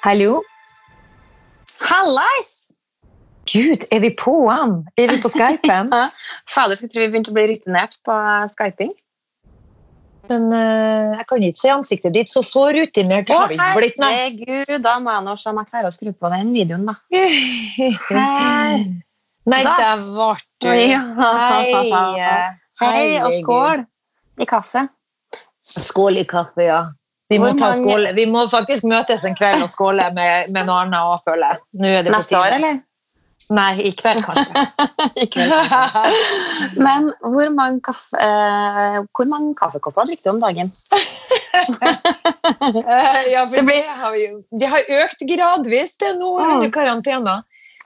Hallo? Hallais! Gud, er vi på han? Er vi på Skypen? Fader, skulle tro vi begynte å bli rutinert på skyping. Men uh, jeg kan ikke se ansiktet ditt, så så rutinert Å, har vi ikke blitt. Nei. herregud, da må jeg nå se om jeg klarer å skru på den videoen, da. Her. Nei, Da. der ble du. Hei. Hei, og skål i kaffe. Skål i kaffe, ja. Vi må, ta mange- vi må faktisk møtes en kveld og skåle med, med noe annet òg, føler jeg. Nå er det på Neste år, eller? Nei, i kveld kanskje. I kveld, kanskje. Men hvor mange, kaffe, eh, hvor mange kaffekopper drikker du om dagen? Eh, ja, for Det det, har vi Det har økt gradvis det nå Mm. under karantena.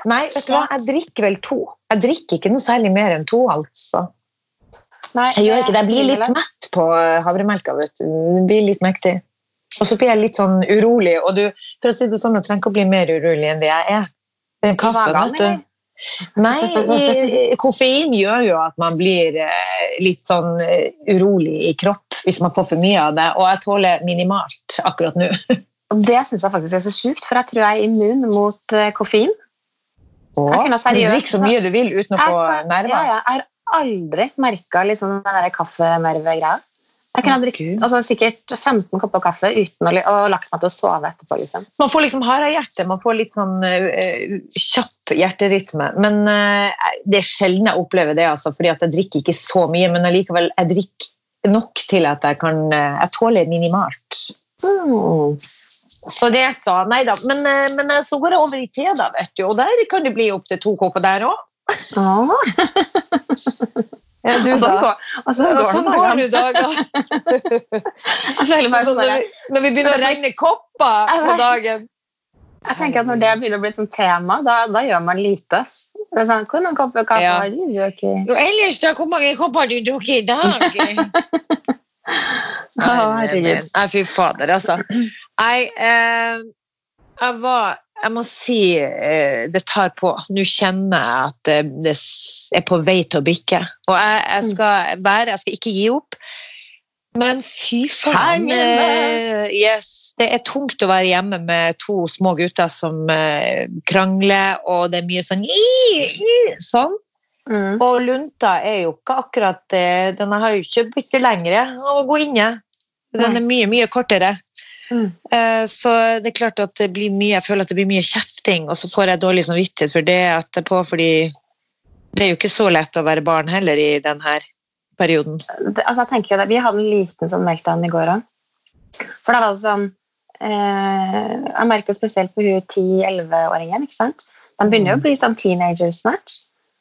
Nei, vet du hva, jeg drikker vel to. Jeg drikker ikke noe særlig mer enn to, altså. Nei, Jeg gjør ikke det. Jeg blir litt mett på havremelka, vet du. Det blir litt mektig. Og så blir jeg litt sånn urolig, og du, for å si det sånn, du trenger ikke å bli mer urolig enn det jeg er. Den kaffen, vet du. Nei, koffein gjør jo at man blir eh, litt sånn eh, urolig i kropp hvis man får for mye av det, og jeg tåler minimalt akkurat nå. Og det syns jeg faktisk er så sjukt, for jeg tror jeg er immun mot eh, koffein. Jeg Du drikker så mye du vil uten å få nerver. Ja, ja, jeg har aldri merka liksom, den der kaffenervegreia. Jeg kunne ha drikket altså, sikkert 15 kopper kaffe uten å, og lagt meg til å sove etterpå. Liksom. Man får liksom harehjerte, man får litt sånn uh, kjapp hjerterytme. Men uh, det er sjelden jeg opplever det, altså, fordi at jeg drikker ikke så mye. Men allikevel, jeg drikker nok til at jeg kan uh, Jeg tåler minimalt. Mm. Så det sa Nei da. Men, men så går jeg over i te, da, vet du. Og der kan det bli opptil to kopper der òg. Åh, Ja, du og sånn da? og sånn Ja, går sånn går dagene. Så sånn når, vi, når vi begynner å regne kopper på dagen Jeg tenker at Når det begynner å bli sånn tema, da, da gjør man lite. Det er sånn, Hvor mange kopper kaffe Ja. har du drukket? Jo, ellers, da, hvor mange kopper har du drukket i dag? Å, herregud. Nei, fy fader, altså. Nei, eh, jeg var Jeg må si eh, det tar på. Nå kjenner jeg at det, det er på vei til å bikke. Og jeg, jeg skal være Jeg skal ikke gi opp. Men fy faen eh, yes, Det er tungt å være hjemme med to små gutter som eh, krangler, og det er mye sånn Sånn. Mm. Og lunta er jo ikke akkurat eh, Den har jo ikke blitt lengre å gå inne. Den er mye, mye kortere. Mm. Eh, Så det er klart at det blir mye, jeg føler at det blir mye kjefting, og så får jeg dårlig samvittighet for det etterpå, fordi det er jo ikke så lett å være barn heller i denne perioden. altså jeg tenker jo det, Vi hadde en liten sånn meltdown i går òg. For da var det sånn eh, Jeg merker spesielt på hun 10-11-åringen. ikke sant? De begynner jo å bli sånn teenagers snart.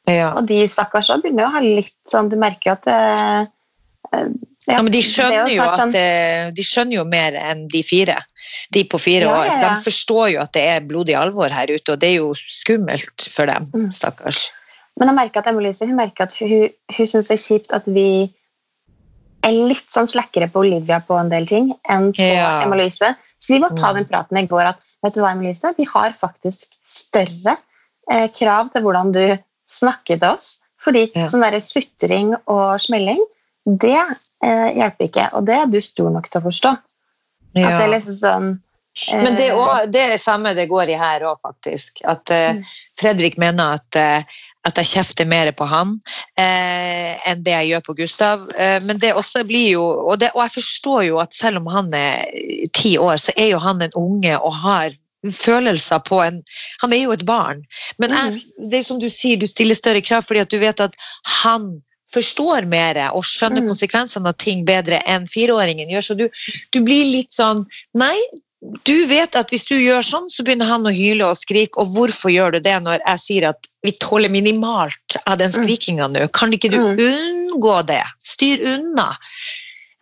Ja. Og de stakkars òg begynner jo å ha litt sånn Du merker jo at det, eh, Ja, men de er skjønner jo at sånn- de skjønner jo mer enn de fire. De på fire Ja, år. ja, ja. De forstår jo at det er blodig alvor her ute, og det er jo skummelt for dem, Mm. stakkars. Men jeg merker at Emilise hun merker at hun, hun syns det er kjipt at vi er litt sånn slakkere på Olivia på en del ting enn på Ja. Emilise. Så vi må ta Mm. den praten i går at vet du hva, Emilise, vi har faktisk større eh, krav til hvordan du snakker til oss. Fordi sånn der sutring og smelling, det eh, hjelper ikke. Og det er du stor nok til å forstå. At det er liksom sånn eh, Men det er, også, det er samme det går i her òg, faktisk. At eh, Mm. Fredrik mener at, eh, at jeg kjefter mer på han eh, enn det jeg gjør på Gustav. Eh, men det også blir jo og, det, og jeg forstår jo at selv om han er ti år, så er jo han en unge og har følelser på en Han er jo et barn. Men jeg, det er som du sier, du stiller større krav fordi at du vet at han forstår mer og skjønner Mm. konsekvensene av ting bedre enn fireåringen gjør. Så du, du blir litt sånn Nei, du vet at hvis du gjør sånn, så begynner han å hyle og skrike. Og hvorfor gjør du det når jeg sier at vi tåler minimalt av den Mm. skrikinga nå? Kan ikke du Mm. unngå det? Styr unna.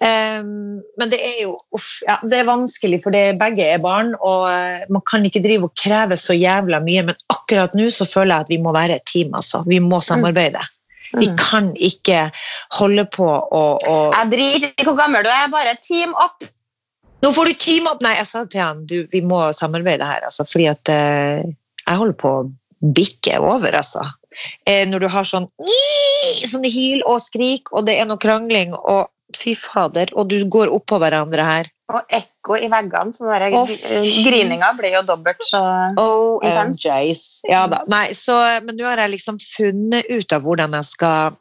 Um, men det er jo uff, ja, det er vanskelig, for det, begge er barn, og eh, man kan ikke drive og kreve så jævla mye. Men akkurat nå så føler jeg at vi må være et team, altså. Vi må samarbeide. Vi mm. kan ikke holde på å, å Jeg driter i hvor gammel du er, bare team up! Nå får du team opp! Nei, jeg sa til han du, vi må samarbeide her, altså, fordi at eh, jeg holder på å bikke over, altså. Eh, når du har sånn sånn hyl og skrik, og det er noe krangling, og fy fader, og du går oppå hverandre her. Og ekko i veggene, så den der grininga blir jo dobbelt så intens. Ja da. Nei, så, men nå har jeg liksom funnet ut av hvordan jeg skal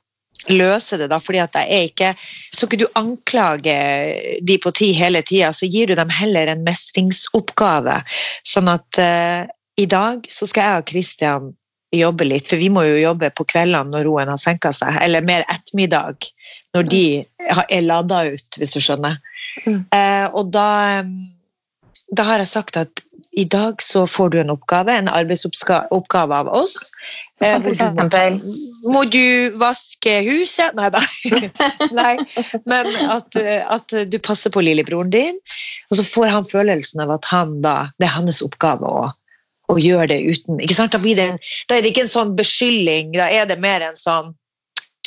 løse det, da, fordi at jeg er ikke Så ikke du anklager de på ti hele tida, så gir du dem heller en mestringsoppgave. Sånn at uh, i dag så skal jeg og Kristian jobbe litt, for vi må jo jobbe på kveldene når roen har senka seg, eller mer ettermiddag, når de er lada ut, hvis du skjønner. Mm. Eh, og da, eh, da har jeg sagt at i dag så får du en oppgave, en arbeidsoppgave av oss. eh, for eksempel Må du vaske huset? Nei da. Nei. Men at, eh, at du passer på lillebroren din, og så får han følelsen av at han da, det er hans oppgave å, å gjøre det uten? Da, blir det en, da er det ikke en sånn beskyldning, da er det mer en sånn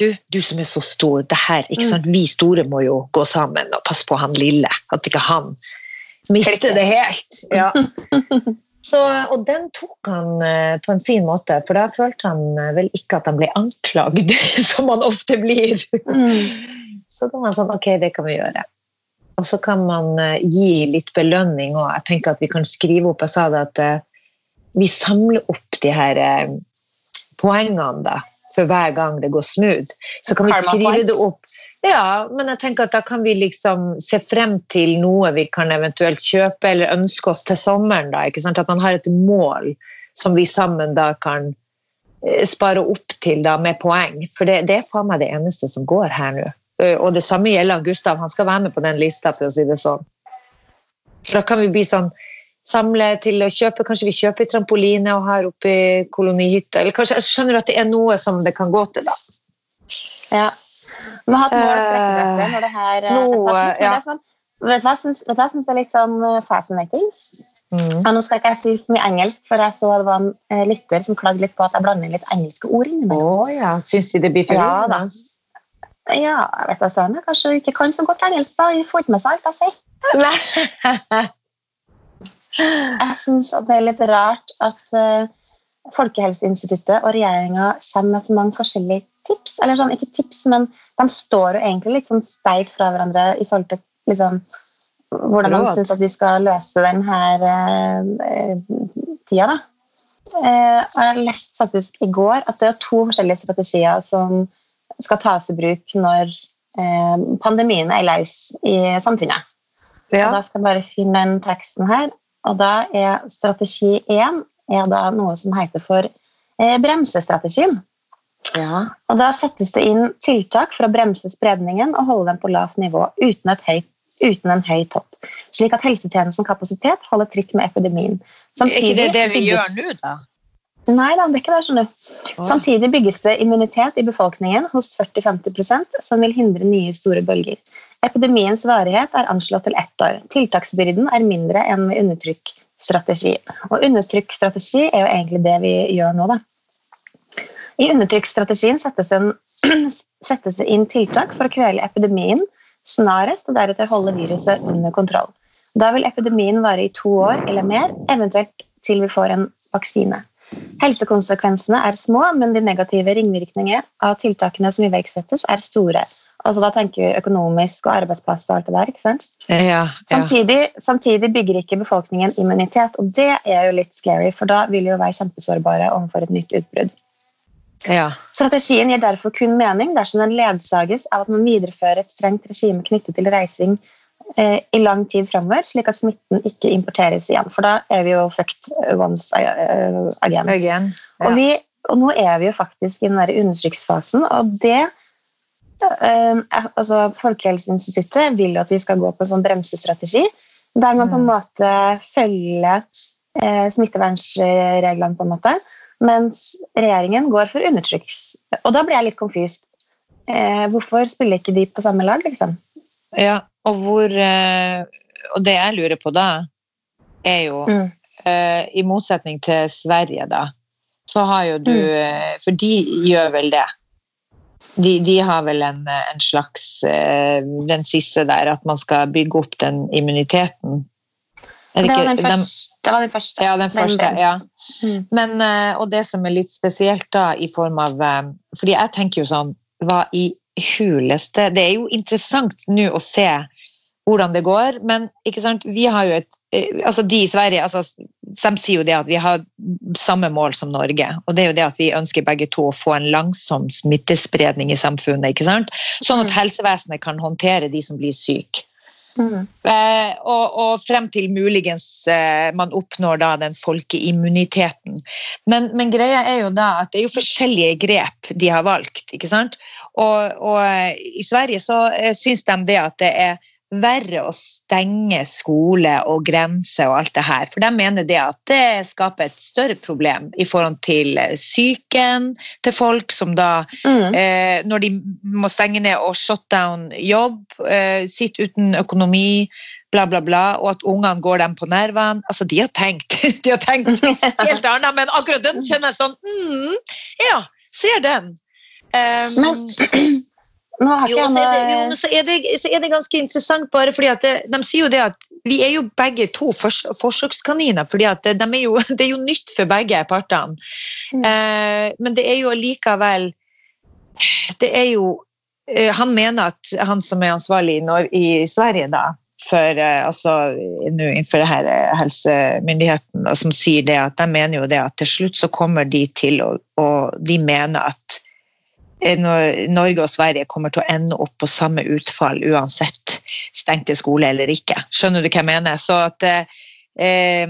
du, du som er så stor, det her, ikke sant? vi store må jo gå sammen og passe på han lille, at ikke han mister det helt. Ja. Så, og den tok han eh, på en fin måte, for da følte han eh, vel ikke at han ble anklagd, som han ofte blir. Mm. Så da var han sånn, ok, det kan vi gjøre. Og så kan man eh, gi litt belønning, òg. jeg tenker at vi kan skrive opp, jeg sa det at vi samler opp de her poengene da, for hver gang det går smooth. Så kan vi skrive det opp. Ja, men jeg tenker at da kan vi liksom se frem til noe vi kan eventuelt kjøpe eller ønske oss til sommeren. da, ikke sant? At man har et mål som vi sammen da kan eh, spare opp til da med poeng. For det, det er faen meg det eneste som går her nå. Eh, Og det samme gjelder Gustav. Han skal være med på den lista, for å si det sånn. For da kan vi bli sånn Samle til å kjøpe Kanskje vi kjøper trampoline og har i kolonihytta. Eller kanskje jeg skjønner at det er noe som det kan gå til, da. Ja. Vi har hatt mål å strekke seg etter når det her Noe, tar slutt. ja. sånn- Vet du hva jeg syns er litt sånn eh, fascinating? Mm. Ja, nå skal ikke jeg si for mye engelsk, for jeg så det var en eh, lytter som klagde litt på at jeg blander litt engelske ord innimellom. Oh, ja, syns de det blir for Ja, da. Ja, jeg vet da søren. Kanskje hun ikke kan så godt engelsk, da. Hun får ikke med seg alt jeg sier. Jeg syns det er litt rart at eh, Folkehelseinstituttet og regjeringa kommer med så mange forskjellige tips. Eller sånn, ikke tips, men de står jo egentlig litt sånn steilt fra hverandre i forhold til liksom, hvordan Råd. syns at vi skal løse denne eh, tida. da. Eh, og jeg leste faktisk i går at det er to forskjellige strategier som skal tas i bruk når eh, pandemien er løs i samfunnet. Og da skal jeg bare finne den teksten her. Og da er strategi én er da noe som heter for eh, bremsestrategien. ja. Og da settes det inn tiltak for å bremse spredningen og holde den på lavt nivå uten, høyt, uten en høy topp. Slik at helsetjenestens kapasitet holder tritt med epidemien. Er ikke det det vi bygges- gjør nå, da? Nei da, det er ikke det. skjønner du. Samtidig bygges det immunitet i befolkningen hos 40-50% som vil hindre nye store bølger. Epidemiens varighet er anslått til ett år. Tiltaksbyrden er mindre enn med undertrykkstrategi. Og undertrykkstrategi er jo egentlig det vi gjør nå, da. I undertrykksstrategien settes, settes det inn tiltak for å kvele epidemien snarest, og deretter holde viruset under kontroll. Da vil epidemien vare i to år eller mer, eventuelt til vi får en vaksine. Helsekonsekvensene er små, men de negative ringvirkningene av tiltakene som iverksettes, er store. Altså Da tenker vi økonomisk og arbeidsplass og alt det der. ikke sant? Ja, ja. Samtidig, samtidig bygger ikke befolkningen immunitet, og det er jo litt scary, for da vil vi jo være kjempesårbare overfor et nytt utbrudd. ja. Strategien gir derfor kun mening dersom den ledsages av at man viderefører et strengt regime knyttet til reising i lang tid framover, slik at smitten ikke importeres igjen. For da er vi jo fucked once eh, again. Again. Ja. Og, vi, og nå er vi jo faktisk i den der undertrykksfasen, og det eh, er- altså Folkehelseinstituttet vil jo at vi skal gå på en sånn bremsestrategi, der man på en Mm. måte følger eh, smittevernreglene, på en måte, mens regjeringen går for undertrykks. Og da blir jeg litt confused. Eh, hvorfor spiller ikke de på samme lag, liksom? Ja, og hvor eh, Og det jeg lurer på da, er jo Mm. eh, I motsetning til Sverige, da, så har jo du Mm. eh, For de gjør vel det. De, de har vel en, en slags Den siste der, at man skal bygge opp den immuniteten. Det var den første. Det var den første. Ja, den første. den ja. Mm. Men, og det som er litt spesielt da, i form av Fordi jeg tenker jo sånn Hva i huleste Det er jo interessant nå å se hvordan det går. Men ikke sant, vi har jo et eh, altså De i Sverige altså, de sier jo det at vi har samme mål som Norge. Og det er jo det at vi ønsker begge to å få en langsom smittespredning i samfunnet. ikke sant? Sånn at Mm. helsevesenet kan håndtere de som blir syke. Mm. Eh, og, og frem til muligens eh, man oppnår da den folkeimmuniteten. Men, men greia er jo da at det er jo forskjellige grep de har valgt. ikke sant? Og, og eh, i Sverige så eh, syns de det at det er verre å stenge skole og grenser og alt det her. For de mener det at det skaper et større problem i forhold til eh, psyken til folk som da Mm. eh, når de må stenge ned og shut down jobb, eh, sitte uten økonomi, bla, bla, bla, og at ungene går dem på nervene. Altså, de har tenkt, de har tenkt helt annet, men akkurat den kjenner jeg sånn mm, Ja, ser den. Um, Men jo, så er, det, jo, så, er det, så er det ganske interessant, bare fordi at det, de sier jo det at vi er jo begge to fors, forsøkskaniner. fordi at det, de er jo, det er jo nytt for begge partene. Mm. Eh, men det er jo likevel Det er jo eh, Han mener at han som er ansvarlig i, Nor i Sverige, da, for eh, altså nå innenfor det her eh, helsemyndigheten, som sier det at de mener jo det at til slutt så kommer de til å og de mener at eh, når Norge og Sverige kommer til å ende opp på samme utfall uansett stengte skole eller ikke. Skjønner du hva jeg mener? Så at eh, eh,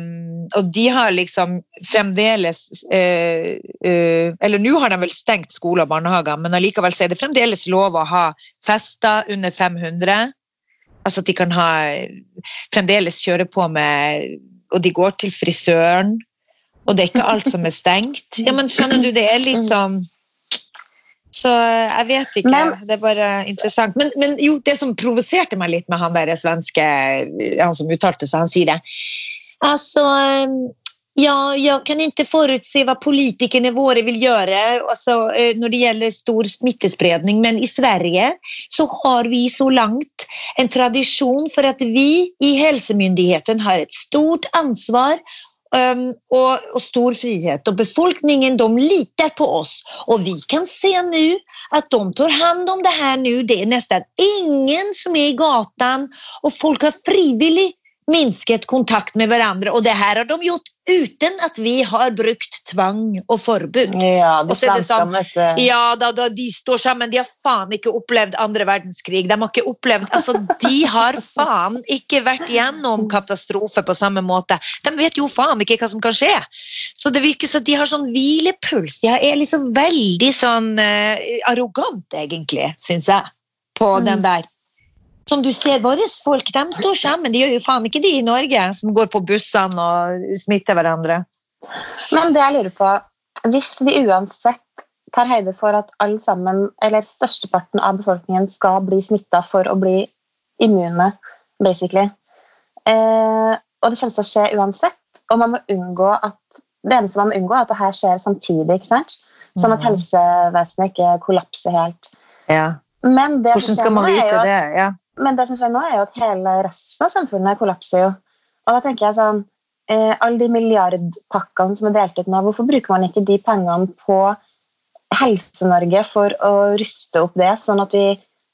Og de har liksom fremdeles eh, eh, Eller nå har de vel stengt skole og barnehager, men allikevel er det fremdeles lov å ha fester under 500. Altså at de kan ha fremdeles kjøre på med Og de går til frisøren. Og det er ikke alt som er stengt. Ja, men skjønner du, det er litt sånn Så jeg vet ikke. Men- det er bare interessant. Men, men jo, det som provoserte meg litt med han der svenske han som uttalte seg, han sier det. Altså ja, jeg kan ikke forutse hva politikerne våre vil gjøre altså, eh, når det gjelder stor smittespredning, men i Sverige så har vi så langt en tradisjon for at vi i helsemyndigheten har et stort ansvar og, og stor frihet. Og befolkningen de litar på oss. Og vi kan se nå at de tar hand om det her nå. Det er nesten ingen som er i gatan, og folk har frivillig minsket kontakt med hverandre. Og det her har de gjort uten at vi har brukt tvang og forbud. Ja, de det sånn-. Ja, da, da de står sammen. De har faen ikke opplevd andre verdenskrig. De har ikke opplevd, altså De har faen ikke vært gjennom katastrofe på samme måte. De vet jo faen ikke hva som kan skje. Så det virker som de har sånn hvilepuls. De er liksom veldig sånn uh, arrogant, egentlig, syns jeg, på Mm. den der. Som du ser, våre folk de står sammen. De gjør jo faen ikke de i Norge, som går på bussene og smitter hverandre. Men det jeg lurer på, hvis vi uansett tar høyde for at alle sammen, eller størsteparten av befolkningen skal bli smitta for å bli immune, basically, eh, og det kommer til å skje uansett, og man må unngå at det eneste man må unngå, er at det her skjer samtidig, ikke sant? sånn at Mhm. helsevesenet ikke kollapser helt. Ja. Men det, Hvordan skal man vite at- det? Ja. Men det som skjer nå, er jo at hele resten av samfunnet kollapser jo. Og da tenker jeg sånn eh, Alle de milliardpakkene som er delt ut nå, hvorfor bruker man ikke de pengene på Helse-Norge for å ruste opp det, sånn at vi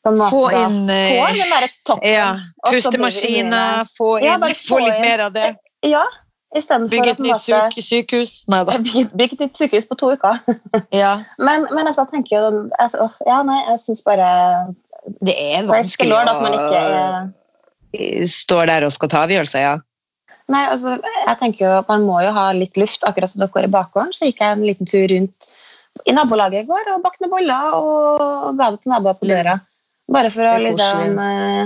på en måte Få inn da, får den derre toppen? ja, pustemaskiner, få, inn, ja, få litt inn- mer av det. Ja, Bygge et nytt måte sykehus. Nei da. bygge et nytt sykehus på to uker. Ja, Men, men altså, tenker jo åh, Ja, nei, jeg syns bare det er vanskelig man ikke Står er der og skal ta avgjørelser, ja. Nei, altså, jeg tenker jo at Man må jo ha litt luft, akkurat som dere i bakgården. Så gikk jeg en liten tur rundt i nabolaget i går og bakte noen boller og ga det til naboer på døra. Bare for å liksom eh,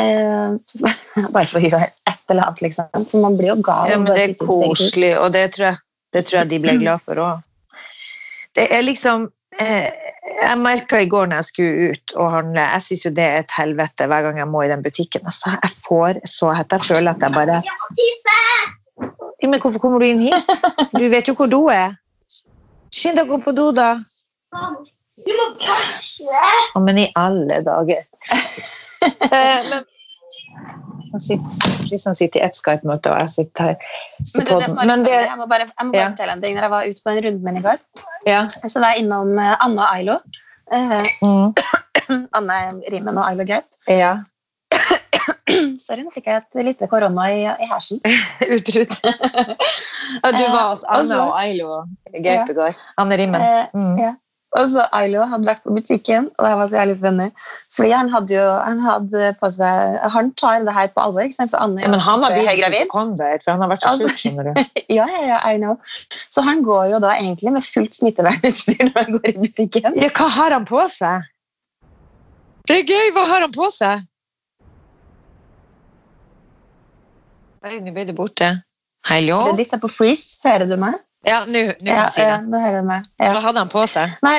eh, Bare for å gjøre et eller annet, liksom. For man blir jo gal. ja men det er koselig, og det tror jeg, det tror jeg de ble glad for òg. Det er liksom eh, Jeg merka i går når jeg skulle ut og handle Jeg syns jo det er et helvete hver gang jeg må i den butikken. Altså, jeg får så hett. Jeg føler at jeg bare Men hvorfor kommer du inn hit? Du vet jo hvor do er. Skynd deg å gå på do, da. Du må passe men i alle dager. Eh, men han sitter, Kristian sitter i ett Skype-møte, og jeg sitter her. Men, du, det som er Men det, jeg må bare, jeg må bare Ja. fortelle en ting. Når jeg var ute på den runden min i går, ja. så var jeg innom eh, Anne og Ailo. Eh, Mm, Anne Rimen og Ailo Gaut. ja. Sorry, nå fikk jeg et lite korona i, i hersen. Utbrudd. Ja, du var hos Anne Altså- og Ailo Gaup i går. Anne Rimmen. Eh, Mm. ja. Og så Ailo hadde vært på butikken, og det var så jævlig funny. Fordi han hadde jo han hadde på seg Han tar det her på alvor, ikke sant? For Anne Ja, men han har blitt gravid. Convert, for han har vært så Altså- sjuk, skjønner du. Ja, ja, ja, I know. Så han går jo da egentlig med fullt smittevernutstyr når han går i butikken. Ja, hva har han på seg? Det er gøy! Hva har han på seg? Nå ble det borte. Hallo? Det er er på freeze, hører du meg? Ja, nå sier jeg Ja, det. hører. Ja. Hva hadde han på seg? Nei,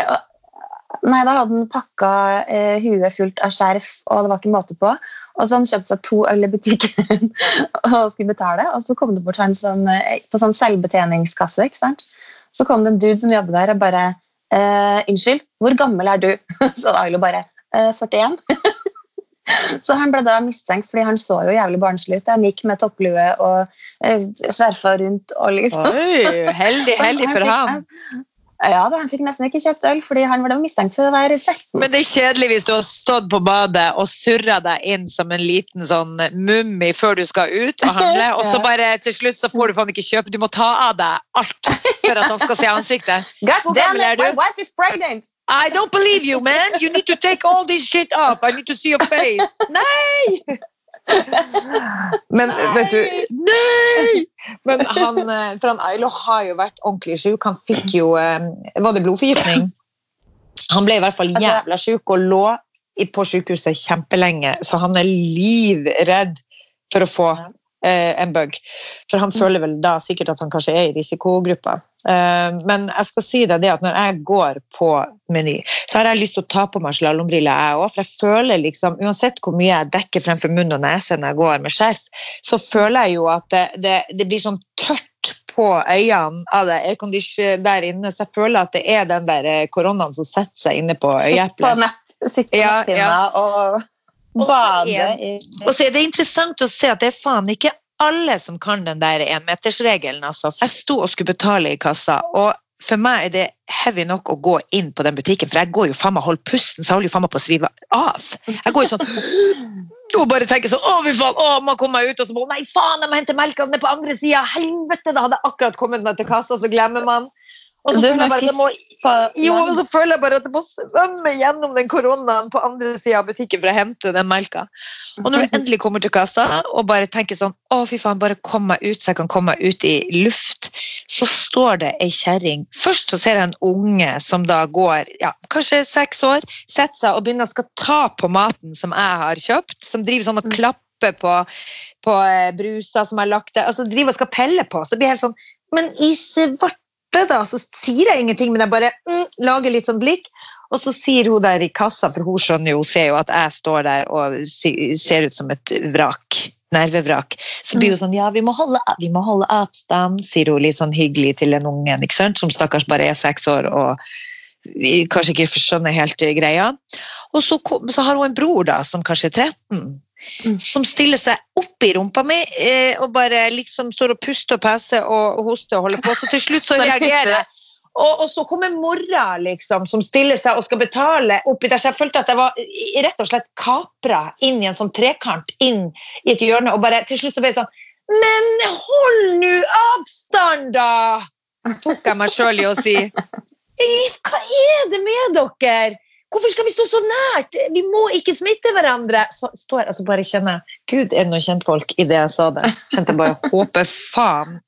nei, da hadde han pakka eh, huet fullt av skjerf, og det var ikke måte på. Og så han kjøpte seg to øl i butikken og skulle betale. Og så kom det bort han som, eh, på sånn selvbetjeningskasse. ikke sant? Så kom det en dude som jobber der og bare eh, 'Unnskyld, hvor gammel er du?' Så Ailo bare eh, 41. Så han ble da mistenkt fordi han så jo jævlig barnslig ut. Han gikk med topplue og eh, skjerfa rundt og liksom Oi, heldig, heldig for han. Ja, da, han fikk nesten ikke kjøpt øl, fordi han ble mistenkt for å være 16. Men det er kjedelig hvis du har stått på badet og surra deg inn som en liten sånn mummi før du skal ut og handle, og så bare til slutt så får du faen ikke kjøpe. Du må ta av deg alt for at han skal se ansiktet. God damn it, my wife is pregnant! I don't believe you, man! You need to take all this shit off. I need to see your face. Nei! Men vet du Nei! Men han, eh, for han Ailo har jo vært ordentlig sjuk. Han fikk jo eh, Var det blodforgiftning? Han ble i hvert fall jævla sjuk og lå på sykehuset kjempelenge, så han er livredd for å få en bug. For han føler vel da sikkert at han kanskje er i risikogruppa. Eh, men jeg skal si deg det at når jeg går på Meny, så har jeg lyst til å ta på meg slalåmbriller, jeg òg. For jeg føler liksom, uansett hvor mye jeg dekker fremfor munn og nese når jeg går med skjerf, så føler jeg jo at det, det, det blir sånn tørt på øynene av det aircondition der inne, så jeg føler at det er den der eh, koronaen som setter seg inne på På nett, sitte på Ja, ja. og Og så er- det interessant å se at det er faen ikke alle som kan den der énmetersregelen. Altså. Jeg sto og skulle betale i kassa, og for meg er det heavy nok å gå inn på den butikken, for jeg går jo faen meg holder pusten, så jeg holder jo faen meg på å svive av. Jeg går jo sånn og bare tenker sånn Å, fy faen! Å, man kommer ut, og så må Nei, faen, jeg må hente melka den er på andre sida! Helvete! Da hadde jeg akkurat kommet meg til kassa, så glemmer man. Og så Du føler jeg det må jo, og så føler jeg bare at jeg må svømme gjennom den koronaen på andre sida av butikken for å hente den melka. Og når du endelig kommer til kassa og bare tenker sånn Å, fy faen, bare kom meg ut så jeg kan komme meg ut i luft, så står det ei kjerring. Først så ser jeg en unge som da går ja, kanskje seks år, setter seg og begynner skal ta på maten som jeg har kjøpt, som driver sånn og klapper på, på eh, bruser som har lagt der, altså driver og skal pelle på. Så blir jeg helt sånn Men i svarte, da! Så sier jeg ingenting, men jeg bare mm, lager litt sånn blikk. Og så sier hun der i kassa, for hun skjønner jo, hun ser jo at jeg står der og ser ut som et vrak. Nervevrak. Så blir hun sånn Ja, vi må holde, vi må holde avstand, sier hun litt sånn hyggelig til den ungen, ikke sant? som stakkars bare er seks år og vi kanskje ikke skjønner helt greia. Og så, så har hun en bror da, som kanskje er 13, Mm. som stiller seg opp i rumpa mi eh, og bare liksom står og puster og peser og, hoster og holder på. Så til slutt så reagerer jeg. Og, og så kommer mora liksom, som stiller seg og skal betale oppi der. Så jeg følte at jeg var rett og slett kapra inn i en sånn trekant inn i et hjørne. Og bare til slutt så ble jeg sånn Men hold nå avstand, da! Tok jeg meg sjøl i å si. Hva er det med dere? Hvorfor skal vi stå så nært? Vi må ikke smitte hverandre! Så står altså bare kjenner Gud, er det noen kjentfolk i det jeg sa det? Kjente jeg bare håper faen.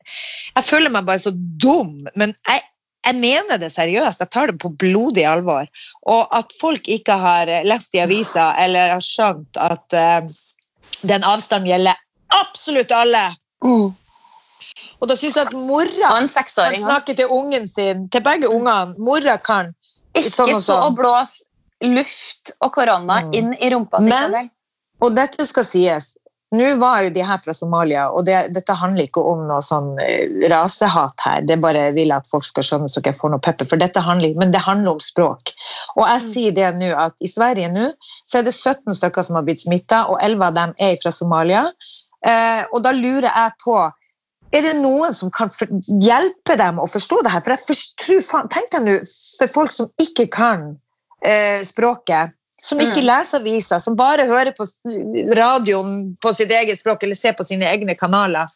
Jeg føler meg bare så dum, men jeg, jeg mener det seriøst. Jeg tar det på blodig alvor. Og at folk ikke har lest i avisa eller har skjønt at uh, den avstanden gjelder absolutt alle. Mm. Og da syns jeg at mora kan snakke til ungen sin, til begge ungene. Mora kan. Ikke sånn stå sånn. og blås luft og korona Mm. inn i rumpa til Men- Isabel. Og dette skal sies. Nå var jo de her fra Somalia, og det, dette handler ikke om noe sånn eh, rasehat her. Det bare vil at folk skal skjønne så ikke jeg får noe pepper, for dette handler, men det handler om språk. Og jeg sier det nå at i Sverige nå så er det 17 stykker som har blitt smitta, og 11 av dem er fra Somalia. Eh, og da lurer jeg på er det noen som kan hjelpe dem å forstå det her? For jeg tror Tenk deg nå, for folk som ikke kan eh, språket, som ikke Mm. leser aviser, som bare hører på radioen på sitt eget språk eller ser på sine egne kanaler.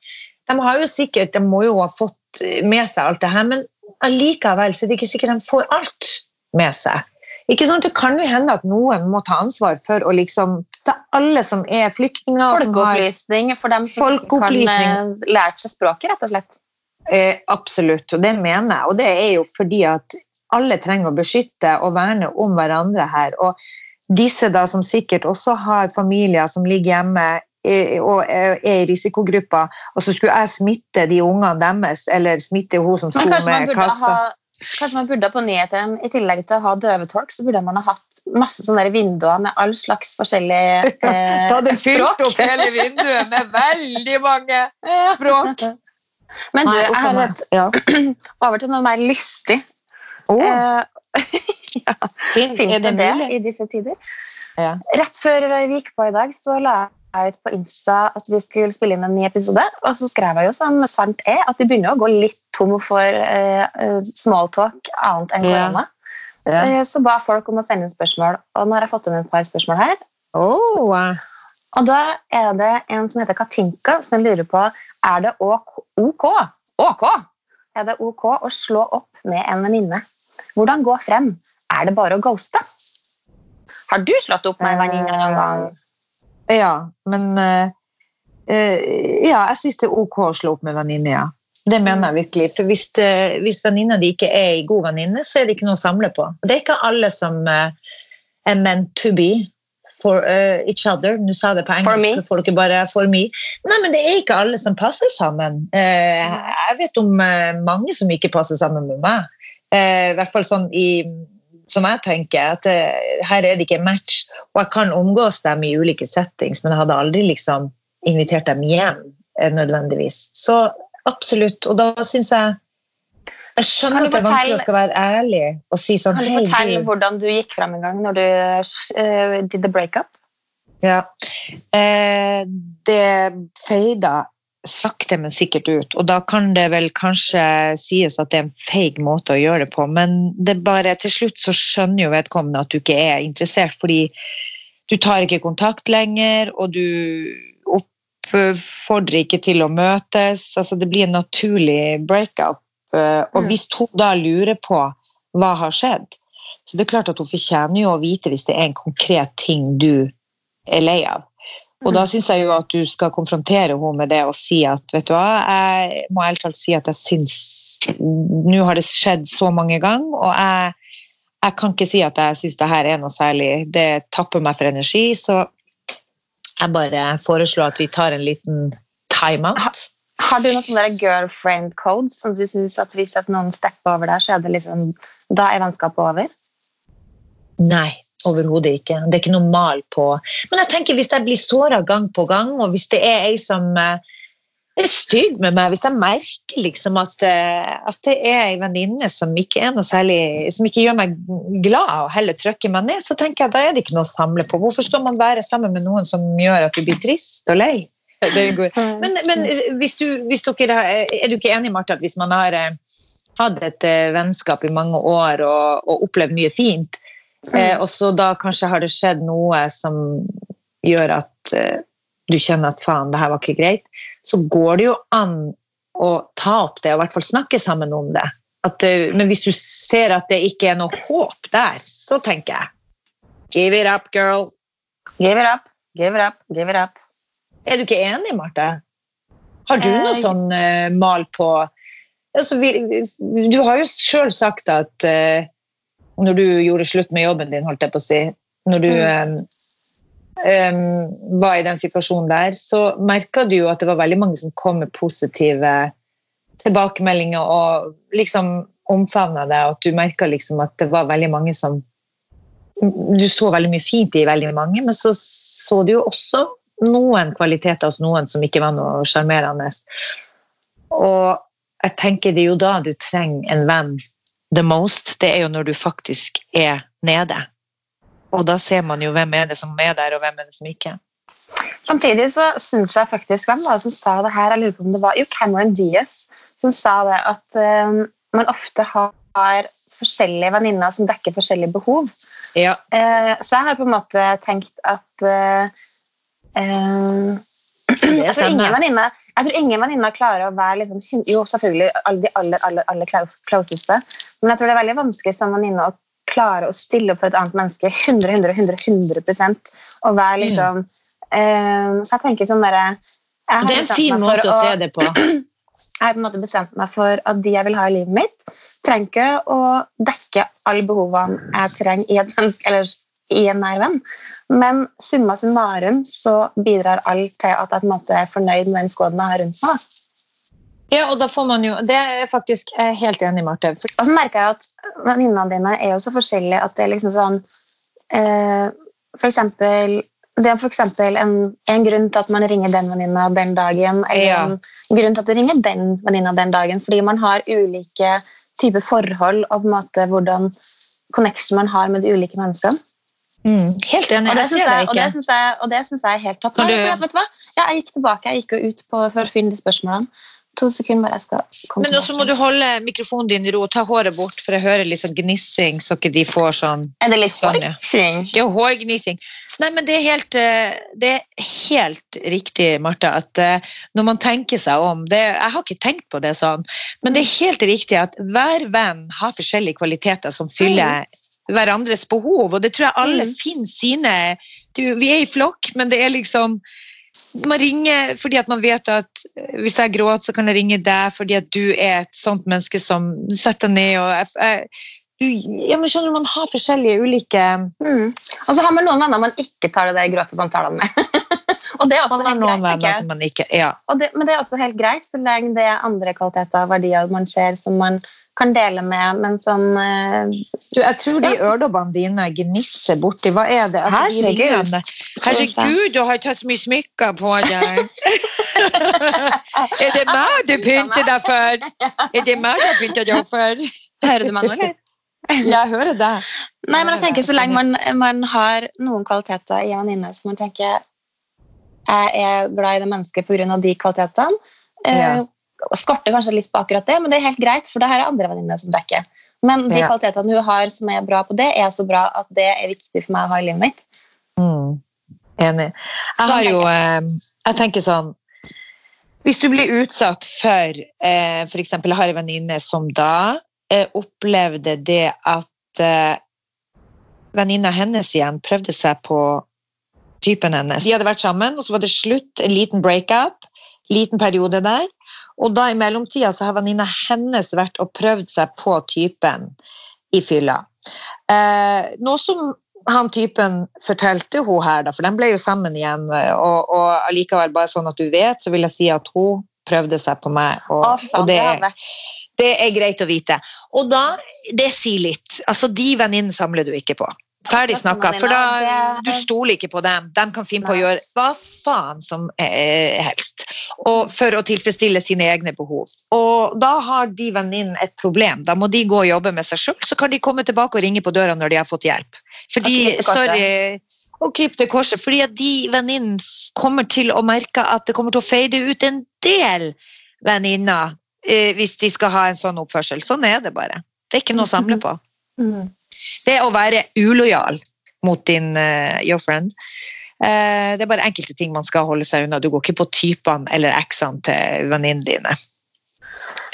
De har jo sikkert, de må jo ha fått med seg alt det her, men allikevel så er det ikke sikkert de får alt med seg. Ikke sant? Det kan jo hende at noen må ta ansvar for å liksom er alle som er flyktninger. Folkeopplysning for dem som kan eh, lært seg språket, rett og slett. Eh, absolutt, og det mener jeg. Og det er jo fordi at alle trenger å beskytte og verne om hverandre her. Og disse da som sikkert også har familier som ligger hjemme eh, og er er i risikogrupper, og så skulle jeg smitte de ungene deres, eller smitte hun som sto med kassa. ha, kanskje man burde på nyhetene, i tillegg til å ha døvetolk, så burde man ha hatt masse sånne vinduer med all slags forskjellige eh, Da hadde fylt opp hele vinduet med veldig mange språk. Men du, Nei, jeg har et, ja. over til noe mer lystig. Eh, fint. Finnes Er det det mulig? i disse tider? Ja. Rett før vi gikk på i dag, så la jeg ut på Insta at vi skulle spille inn en ny episode. Og så skrev jeg jo som sant er at de begynner å gå litt tom for eh, eh, smalltalk annet enn korona. Ja. Eh, Så ba folk om å sende inn spørsmål, og nå har jeg fått inn et par spørsmål her. Eh. Og da er det en som heter Katinka, som lurer på er det OK, OK, OK? Er det OK å slå opp med en venninne? Hvordan gå frem? Er det bare å ghoste? Har du slått opp med en venninne noen gang? Ja, men uh, eh, Ja, jeg syns det er ok å slå opp med venninne, ja. Det mener jeg virkelig. For hvis, det- hvis venninna di ikke er ei god venninne, så er det ikke noe å samle på. Det er ikke alle som uh, er meant to be for uh, each other. Nå sa det på engelsk, for folk er bare for me. Nei, men det er ikke alle som passer sammen. Uh, jeg vet om uh, mange som ikke passer sammen med meg. Eh, I hvert fall sånn i som jeg tenker, at eh, her er det ikke match. Og jeg kan omgås dem i ulike settings, men jeg hadde aldri liksom invitert dem hjem eh, nødvendigvis. Så absolutt. Og da syns jeg Jeg skjønner at det er vanskelig å skal være ærlig og si sånn Kan du fortelle du. hvordan du gikk frem en gang når du uh, did the breakup? Ja. Eh, det feida sakte, men sikkert ut. Og da kan det vel kanskje sies at det er en feig måte å gjøre det på, men det bare til slutt så skjønner jo vedkommende at du ikke er interessert, fordi du tar ikke kontakt lenger, og du oppfordrer ikke til å møtes. Altså det blir en naturlig breakup. Eh, Og Mm. hvis hun da lurer på hva har skjedd, så det er klart at hun fortjener jo å vite hvis det er en konkret ting du er lei av. Og da syns jeg jo at du skal konfrontere henne med det og si at vet du hva, jeg må ærlig talt si at jeg syns Nå har det skjedd så mange ganger, og jeg, jeg kan ikke si at jeg syns det her er noe særlig. Det tapper meg for energi, så jeg bare foreslår at vi tar en liten time-out. Har du noen sånne girlfriend codes som du syns at hvis at noen stepper over der, så er det liksom Da er vennskapet over? Nei, overhodet ikke. Det er ikke noe mal på Men jeg tenker hvis jeg blir såra gang på gang, og hvis det er ei som eh, er stygg med meg, hvis jeg merker liksom at, eh, at det er ei venninne som ikke er noe særlig Som ikke gjør meg glad og heller trykker meg ned, så tenker jeg da er det ikke noe å samle på. Hvorfor skal man være sammen med noen som gjør at du blir trist og lei? Det går. Men, men hvis du, hvis dere, er du ikke enig, Marte, at hvis man har eh, hatt et eh, vennskap i mange år og, og opplevd mye fint, eh, og så da kanskje har det skjedd noe som gjør at eh, du kjenner at faen, det her var ikke greit, så går det jo an å ta opp det og i hvert fall snakke sammen om det. At, eh, men hvis du ser at det ikke er noe håp der, så tenker jeg give it up, girl. Give it up, give it up, give it up. Er du ikke enig, Marte? Har du noe Eh, sånn eh, mal på altså, vi, Du har jo sjøl sagt at eh, når du gjorde slutt med jobben din, holdt jeg på å si Når du mm. um, var i den situasjonen der, så merka du jo at det var veldig mange som kom med positive tilbakemeldinger og liksom omfavna det, og at du merka liksom at det var veldig mange som Du så veldig mye fint i veldig mange, men så så du jo også noen kvaliteter hos noen som ikke var noe sjarmerende. Og jeg tenker det er jo da du trenger en venn the most. Det er jo når du faktisk er nede. Og da ser man jo hvem er det som er der, og hvem er det som ikke. Samtidig så syns jeg faktisk Hvem var det som sa det her? Jeg lurer på om det var jo Cameron Diaz som sa det at eh, man ofte har forskjellige venninner som dekker forskjellige behov. Ja. Uh, så jeg har på en måte tenkt at uh, Det jeg, tror ingen venninne jeg tror ingen venninner klarer å være liksom, Jo, selvfølgelig de aller, aller, aller closeste, men jeg tror det er veldig vanskelig som venninne å klare å stille opp for et annet menneske 100, 100, 100, 100 og være liksom eh, Så jeg tenker sånn derre Det er en fin meg for å se det på. jeg har på en måte bestemt meg for at de jeg vil ha i livet mitt, trenger ikke å dekke alle behovene jeg trenger i et menneske, eller i en nær venn. Men summa summarum så bidrar alt til at jeg på en måte er fornøyd med den skåden jeg har rundt meg. Ja, og da får man jo Det er jeg faktisk helt enig, Marte. Og så merker jeg at venninnene dine er jo så forskjellige at det er liksom sånn eh, For eksempel det er f.eks. en, en grunn til at man ringer den venninna den dagen, eller Ja. en grunn til at du ringer den venninna den dagen, fordi man har ulike typer forhold og på en måte hvordan connection man har med de ulike menneskene. Mm, helt enig. Og det syns jeg, jeg, det jeg, det jeg er helt topp. Du- vet du hva? Ja, jeg gikk tilbake, jeg gikk jo ut på, for å finne de spørsmålene. To sekunder bare jeg skal komme Men også må du holde mikrofonen din i ro og ta håret bort, for jeg hører litt sånn gnissing, så ikke de får sånn Er det litt Sånn, ja. forksing? Ja, hårgnissing. Nei, men det er helt, eh, det er helt riktig, Martha, at eh, når man tenker seg om det, Jeg har ikke tenkt på det sånn, men det er helt riktig at hver venn har forskjellige kvaliteter som fyller hverandres behov, og det tror jeg alle Mm. finner sine du, Vi er i flokk, men det er liksom man ringer fordi at man vet at eh, hvis jeg gråter, så kan jeg ringe deg fordi at du er et sånt menneske som setter ned og jeg, ja, men skjønner Man har forskjellige ulike Mm. Og så har man noen venner man ikke tar det der gråtesamtalene med. og det er også Man helt noen greit, venner som man ikke ja. Det, men det er også helt greit, så lenge det er andre kvaliteter og verdier man ser som man kan dele med, men som eh, du, Jeg tror de øredobbene dine gnisser borti. Hva er det? Altså, de Herregud. ringene. Herregud, du har tatt så mye smykker på deg. er det meg du pynter deg for? Er det meg du har pyntet deg for? Hører du meg nå, eller? Jeg hører deg. Nei, men jeg tenker Så lenge man, man har noen kvaliteter i en venninne som man tenker jeg er glad i det mennesket pga. de kvalitetene. eh, Ja. Skorter kanskje litt på akkurat det, men det er helt greit, for det her er andre venninner som dekker. Men de Ja. kvalitetene hun har som er bra på det, er så bra at det er viktig for meg å ha i livet mitt. Mm. Enig. Jeg har jo eh, Jeg tenker sånn Hvis du blir utsatt for f.eks. for eksempel, Jeg har en venninne som da eh, opplevde det at eh, venninna hennes igjen prøvde seg på typen hennes. De hadde vært sammen, og så var det slutt, en liten breakup, liten periode der. Og da i mellomtida så har venninna hennes vært og prøvd seg på typen i fylla. Eh, noe som han typen fortalte hun her, da, for de ble jo sammen igjen, og, og allikevel bare sånn at du vet, så vil jeg si at hun prøvde seg på meg, og, Å, faen, og det, det det er greit å vite. Og da, det sier litt. Altså, de venninnene samler du ikke på. Ferdig snakka. For da, du stoler ikke på dem. De kan finne på å gjøre hva faen som eh, helst. Og for å tilfredsstille sine egne behov. Og da har de venninnen et problem. Da må de gå og jobbe med seg sjøl, så kan de komme tilbake og ringe på døra når de har fått hjelp. Fordi, sorry, og krype til korset. Fordi at de venninnene kommer til å merke at det kommer til å fade ut en del venninner eh, hvis de skal ha en sånn oppførsel. Sånn er det bare. Det er ikke noe å samle på. mm. Det å være ulojal mot din uh, your friend. Uh, det er bare enkelte ting man skal holde seg unna. Du går ikke på typene eller eksene til venninnene dine.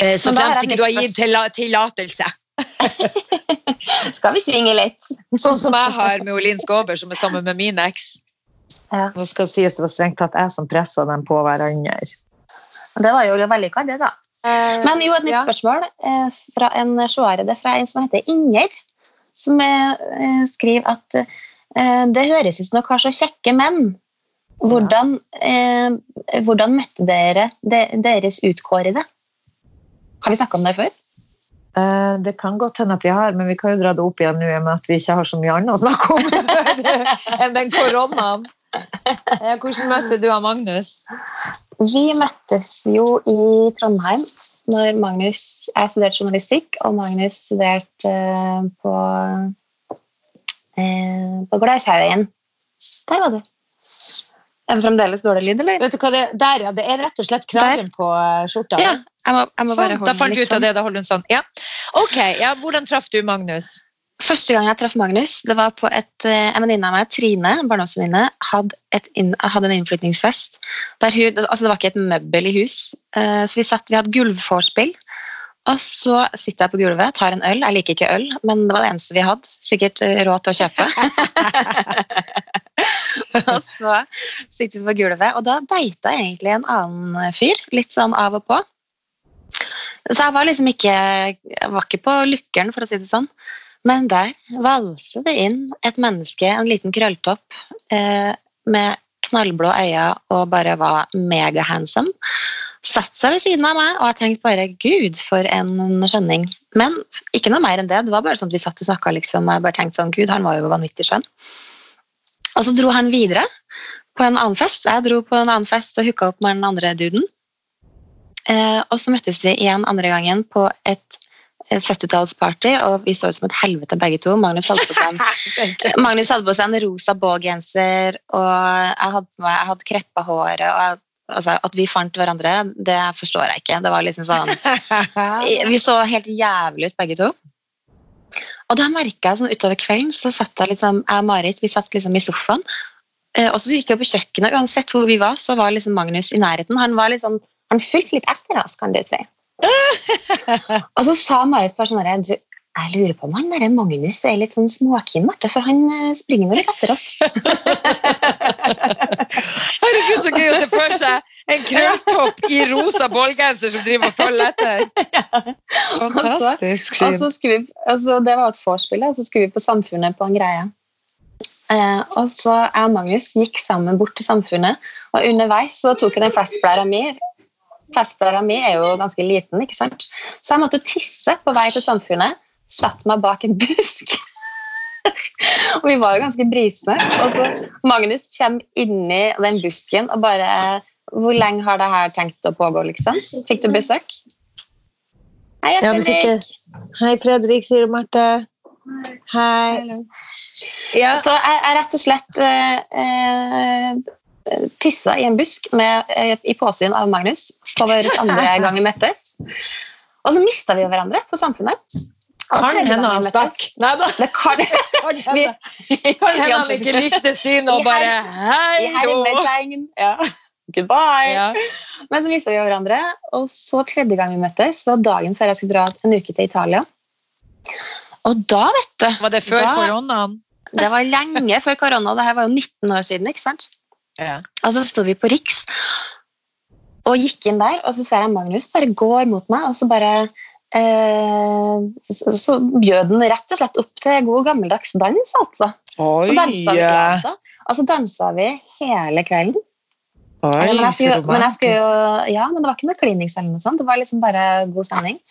Uh, så fremst ikke du har gitt tilla- tillatelse. Skal vi svinge litt? Sånn som jeg har med Olin Skåber, som er sammen med min eks. Ja. Nå skal det sies det var strengt tatt jeg som pressa dem på hverandre. Det var jo vellykka, det, da. Men jo, et nytt Ja. spørsmål eh, fra en seer. Det er fra en som heter Inger, som eh, skriver at eh, det høres ut som dere har så kjekke menn. Hvordan, eh, hvordan møtte dere de, deres utkårede? Har vi snakka om det før? Det kan godt hende at vi har, men vi kan jo dra det opp igjen nå med at vi ikke har så mye annet å snakke om enn den koronaen. Hvordan møtte du og Magnus? Vi møttes jo i Trondheim når Magnus Jeg studerte journalistikk, og Magnus studerte eh, på, eh, på Glashaugen. Der var du. Er det fremdeles dårlig lyd, eller? Vet du hva det Der, ja. Det er rett og slett kragen på eh, skjorta. Ja, jeg må, jeg må bare Sånn, da fant du ut av sånn. det. Da holder hun sånn. Ja. Ok, ja, hvordan traff du Magnus? Første gang jeg traff Magnus, det var på et, eh, en venninne av meg, Trine, en barndomsvenninne, hadde, hadde en innflytningsfest. Der hun, altså det var ikke et møbel i hus, eh, så vi, satt, vi hadde gulvforspill. Og så sitter jeg på gulvet, tar en øl. Jeg liker ikke øl, men det var det eneste vi hadde. Sikkert eh, råd til å kjøpe. og så sitter vi på gulvet, og da data jeg egentlig en annen fyr, litt sånn av og på. Så jeg var liksom ikke Jeg var ikke på lykkeren, for å si det sånn. Men der valser det inn et menneske, en liten krølltopp, eh, med knallblå øyne og bare var megahandsome. Satt seg ved siden av meg, og jeg tenkte bare gud, for en skjønning. Men ikke noe mer enn det. Det var bare sånn at vi satt og snakka, liksom, og jeg bare tenkte sånn, gud, han var jo vanvittig skjønn. Og så dro han videre på en annen fest. Jeg dro på en annen fest og hooka opp med den andre duden. Eh, og så møttes vi igjen andre gangen på et 70-tallsparty, og vi så ut som et helvete begge to. Magnus hadde på seg en, en rosa ballgenser, og jeg hadde, jeg hadde kreppa håret. og jeg, altså, At vi fant hverandre, det forstår jeg ikke. Det var liksom sånn Vi så helt jævlig ut begge to. Og da merka jeg sånn utover kvelden, så satt jeg liksom, jeg og Marit vi satt liksom i sofaen. eh, Og så gikk jeg på kjøkkenet. Uansett hvor vi var, så var liksom Magnus i nærheten. Han var liksom, han fulgte litt etter oss, kan du si. og så sa Marit bare sånn jeg lurer på om han der Magnus er litt sånn småkeen, Marte, for han eh, springer nå litt etter oss. Herregud, så gøy å se for seg en krølltopp i rosa ballgenser som driver og følger etter. Fantastisk. syn. Altså, altså, altså det var et vorspiel, og så skulle vi på Samfunnet på en greie. Eh, og så jeg og Magnus gikk sammen bort til Samfunnet, og underveis så tok jeg den festblæra mi. Festblæra mi er jo ganske liten, ikke sant? så jeg måtte tisse på vei til Samfunnet. Satt meg bak en busk. og vi var jo ganske brisne. Og så Magnus kommer inni den busken og bare Hvor lenge har det her tenkt å pågå, liksom? Fikk du besøk? Hei, Fredrik. Hei, Fredrik, sier Marte. Hei. Ja. Så jeg, jeg rett og slett eh, eh, tissa i en busk med, eh, i påsyn av Magnus på vår andre gang vi møttes. Og så mista vi jo hverandre på Samfunnet. Kan hende han stakk. Nei da. Kan, vi, kan hende han ikke likte synet og bare Hei jo! Ja. Goodbye. Ja. Men så mista vi hverandre, og så tredje gang vi møttes, det var dagen før jeg skulle dra en uke til Italia. Og da, vet du Var det før Da- koronaen? Det var lenge før korona. Det her var jo 19 år siden. ikke sant? Ja. Og så sto vi på Riks og gikk inn der, og så ser jeg Magnus bare går mot meg, og så bare eh, så, så bjød den rett og slett opp til god gammeldags dans, altså. Oi, Så dansa vi, altså. Og så dansa vi hele kvelden. Oi, men, jeg skulle, men jeg skulle jo Ja, men det var ikke noe klinings eller noe sånt. Det var liksom bare god stemning.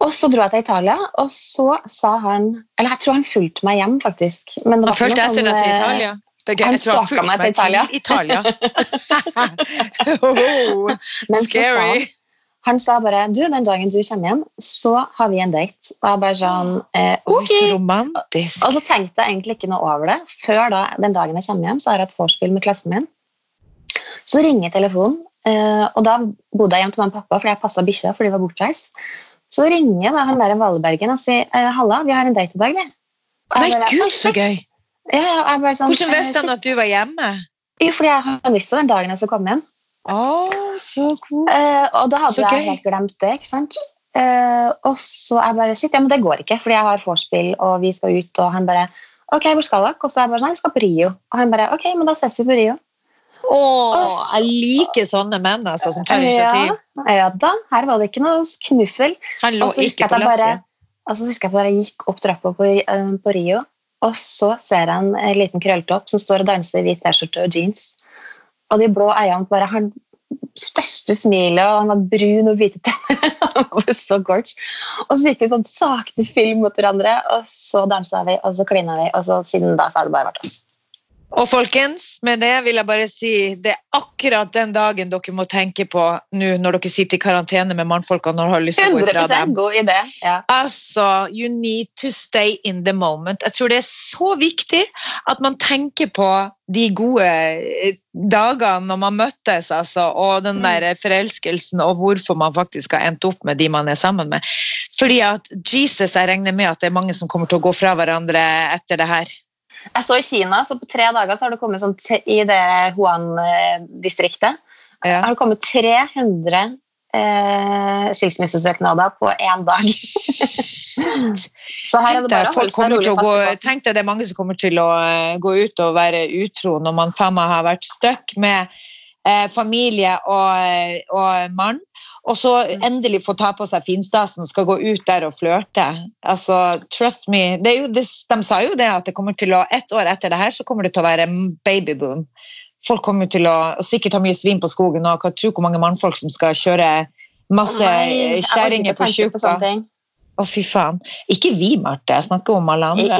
Og så dro jeg til Italia, og så sa han Eller jeg tror han fulgte meg hjem, faktisk. Men det var han fulgte etter deg til eh, Italia? Gøy, han jeg stalka meg til til til Italia. oh, scary. sa han, sa bare Du, den dagen du kommer hjem, så har vi en date. Og jeg bare sånn eh, Ok. så romantisk. Og så tenkte jeg egentlig ikke noe over det. Før da, den dagen jeg kommer hjem, så har jeg et vorspiel med klassen min. Så ringer telefonen, eh, og da bodde jeg hjemme til mamma og pappa fordi jeg passa bikkja, for de var bortreist. Så ringer da han der Valbergen og sier eh, 'Halla, vi har en date i dag', vi. Nei, gud, så gøy. Ja, bare sånn, Hvordan eh, visste han at du var hjemme? Jo, fordi jeg har visst det den dagen jeg skulle komme hjem. Oh, så kos. Eh, og da hadde Så jeg gøy. helt glemt det. ikke sant? Eh, og så er jeg bare shit, ja, men det går ikke, fordi jeg har vorspiel, og vi skal ut. Og han bare ok, hvor skal dere? Og så er jeg bare sånn, vi skal på Rio. Og han bare ok, men da ses vi på Rio. Åh, jeg liker sånne menn altså, som tar initiativ. Ja, ja da, her var det ikke noe knussel. Han lå ikke på at lasset. og så husker jeg bare jeg gikk opp trappa på, eh, på Rio, og så ser jeg en, liten krølltopp som står og danser i hvit T-skjorte og jeans. Og de blå øynene bare han største smilet, og han har brun og hvite tenner. Han var så gorge. Og så gikk vi sånn sakte film mot hverandre, og så dansa vi, og så klina vi, og så siden da så har det bare vært oss. Og folkens, med det vil jeg bare si det er akkurat den dagen dere må tenke på nå når dere sitter i karantene med mannfolkene og har lyst til å gå ifra 100 dem. god idé. Ja. Altså, you need to stay in the moment. Jeg tror det er så viktig at man tenker på de gode eh, dagene når man møttes, altså, og den Mm. der forelskelsen, og hvorfor man faktisk har endt opp med de man er sammen med. Fordi at Jesus, jeg regner med at det er mange som kommer til å gå fra hverandre etter det her. Jeg så i Kina, så på tre dager så har det kommet sånn i det Huan-distriktet Ja. har det kommet 300 eh, skilsmissesøknader på én dag. så her er det bare å holde seg rolig gå, i tenk deg det er mange som kommer til å eh, gå ut og være utro når man faen meg har vært stuck med familie og, og mann, og så endelig få ta på seg finstasen og skal gå ut der og flørte. Altså, trust me. Det jo, de sa jo det at det kommer til å, ett år etter det her så kommer det til å være babyboom. Folk kommer til å sikkert ha mye svin på skogen og tro hvor mange mannfolk som skal kjøre masse kjerringer på tjuka. Å, fy faen. Ikke vi, Marte. Jeg snakker om alle andre.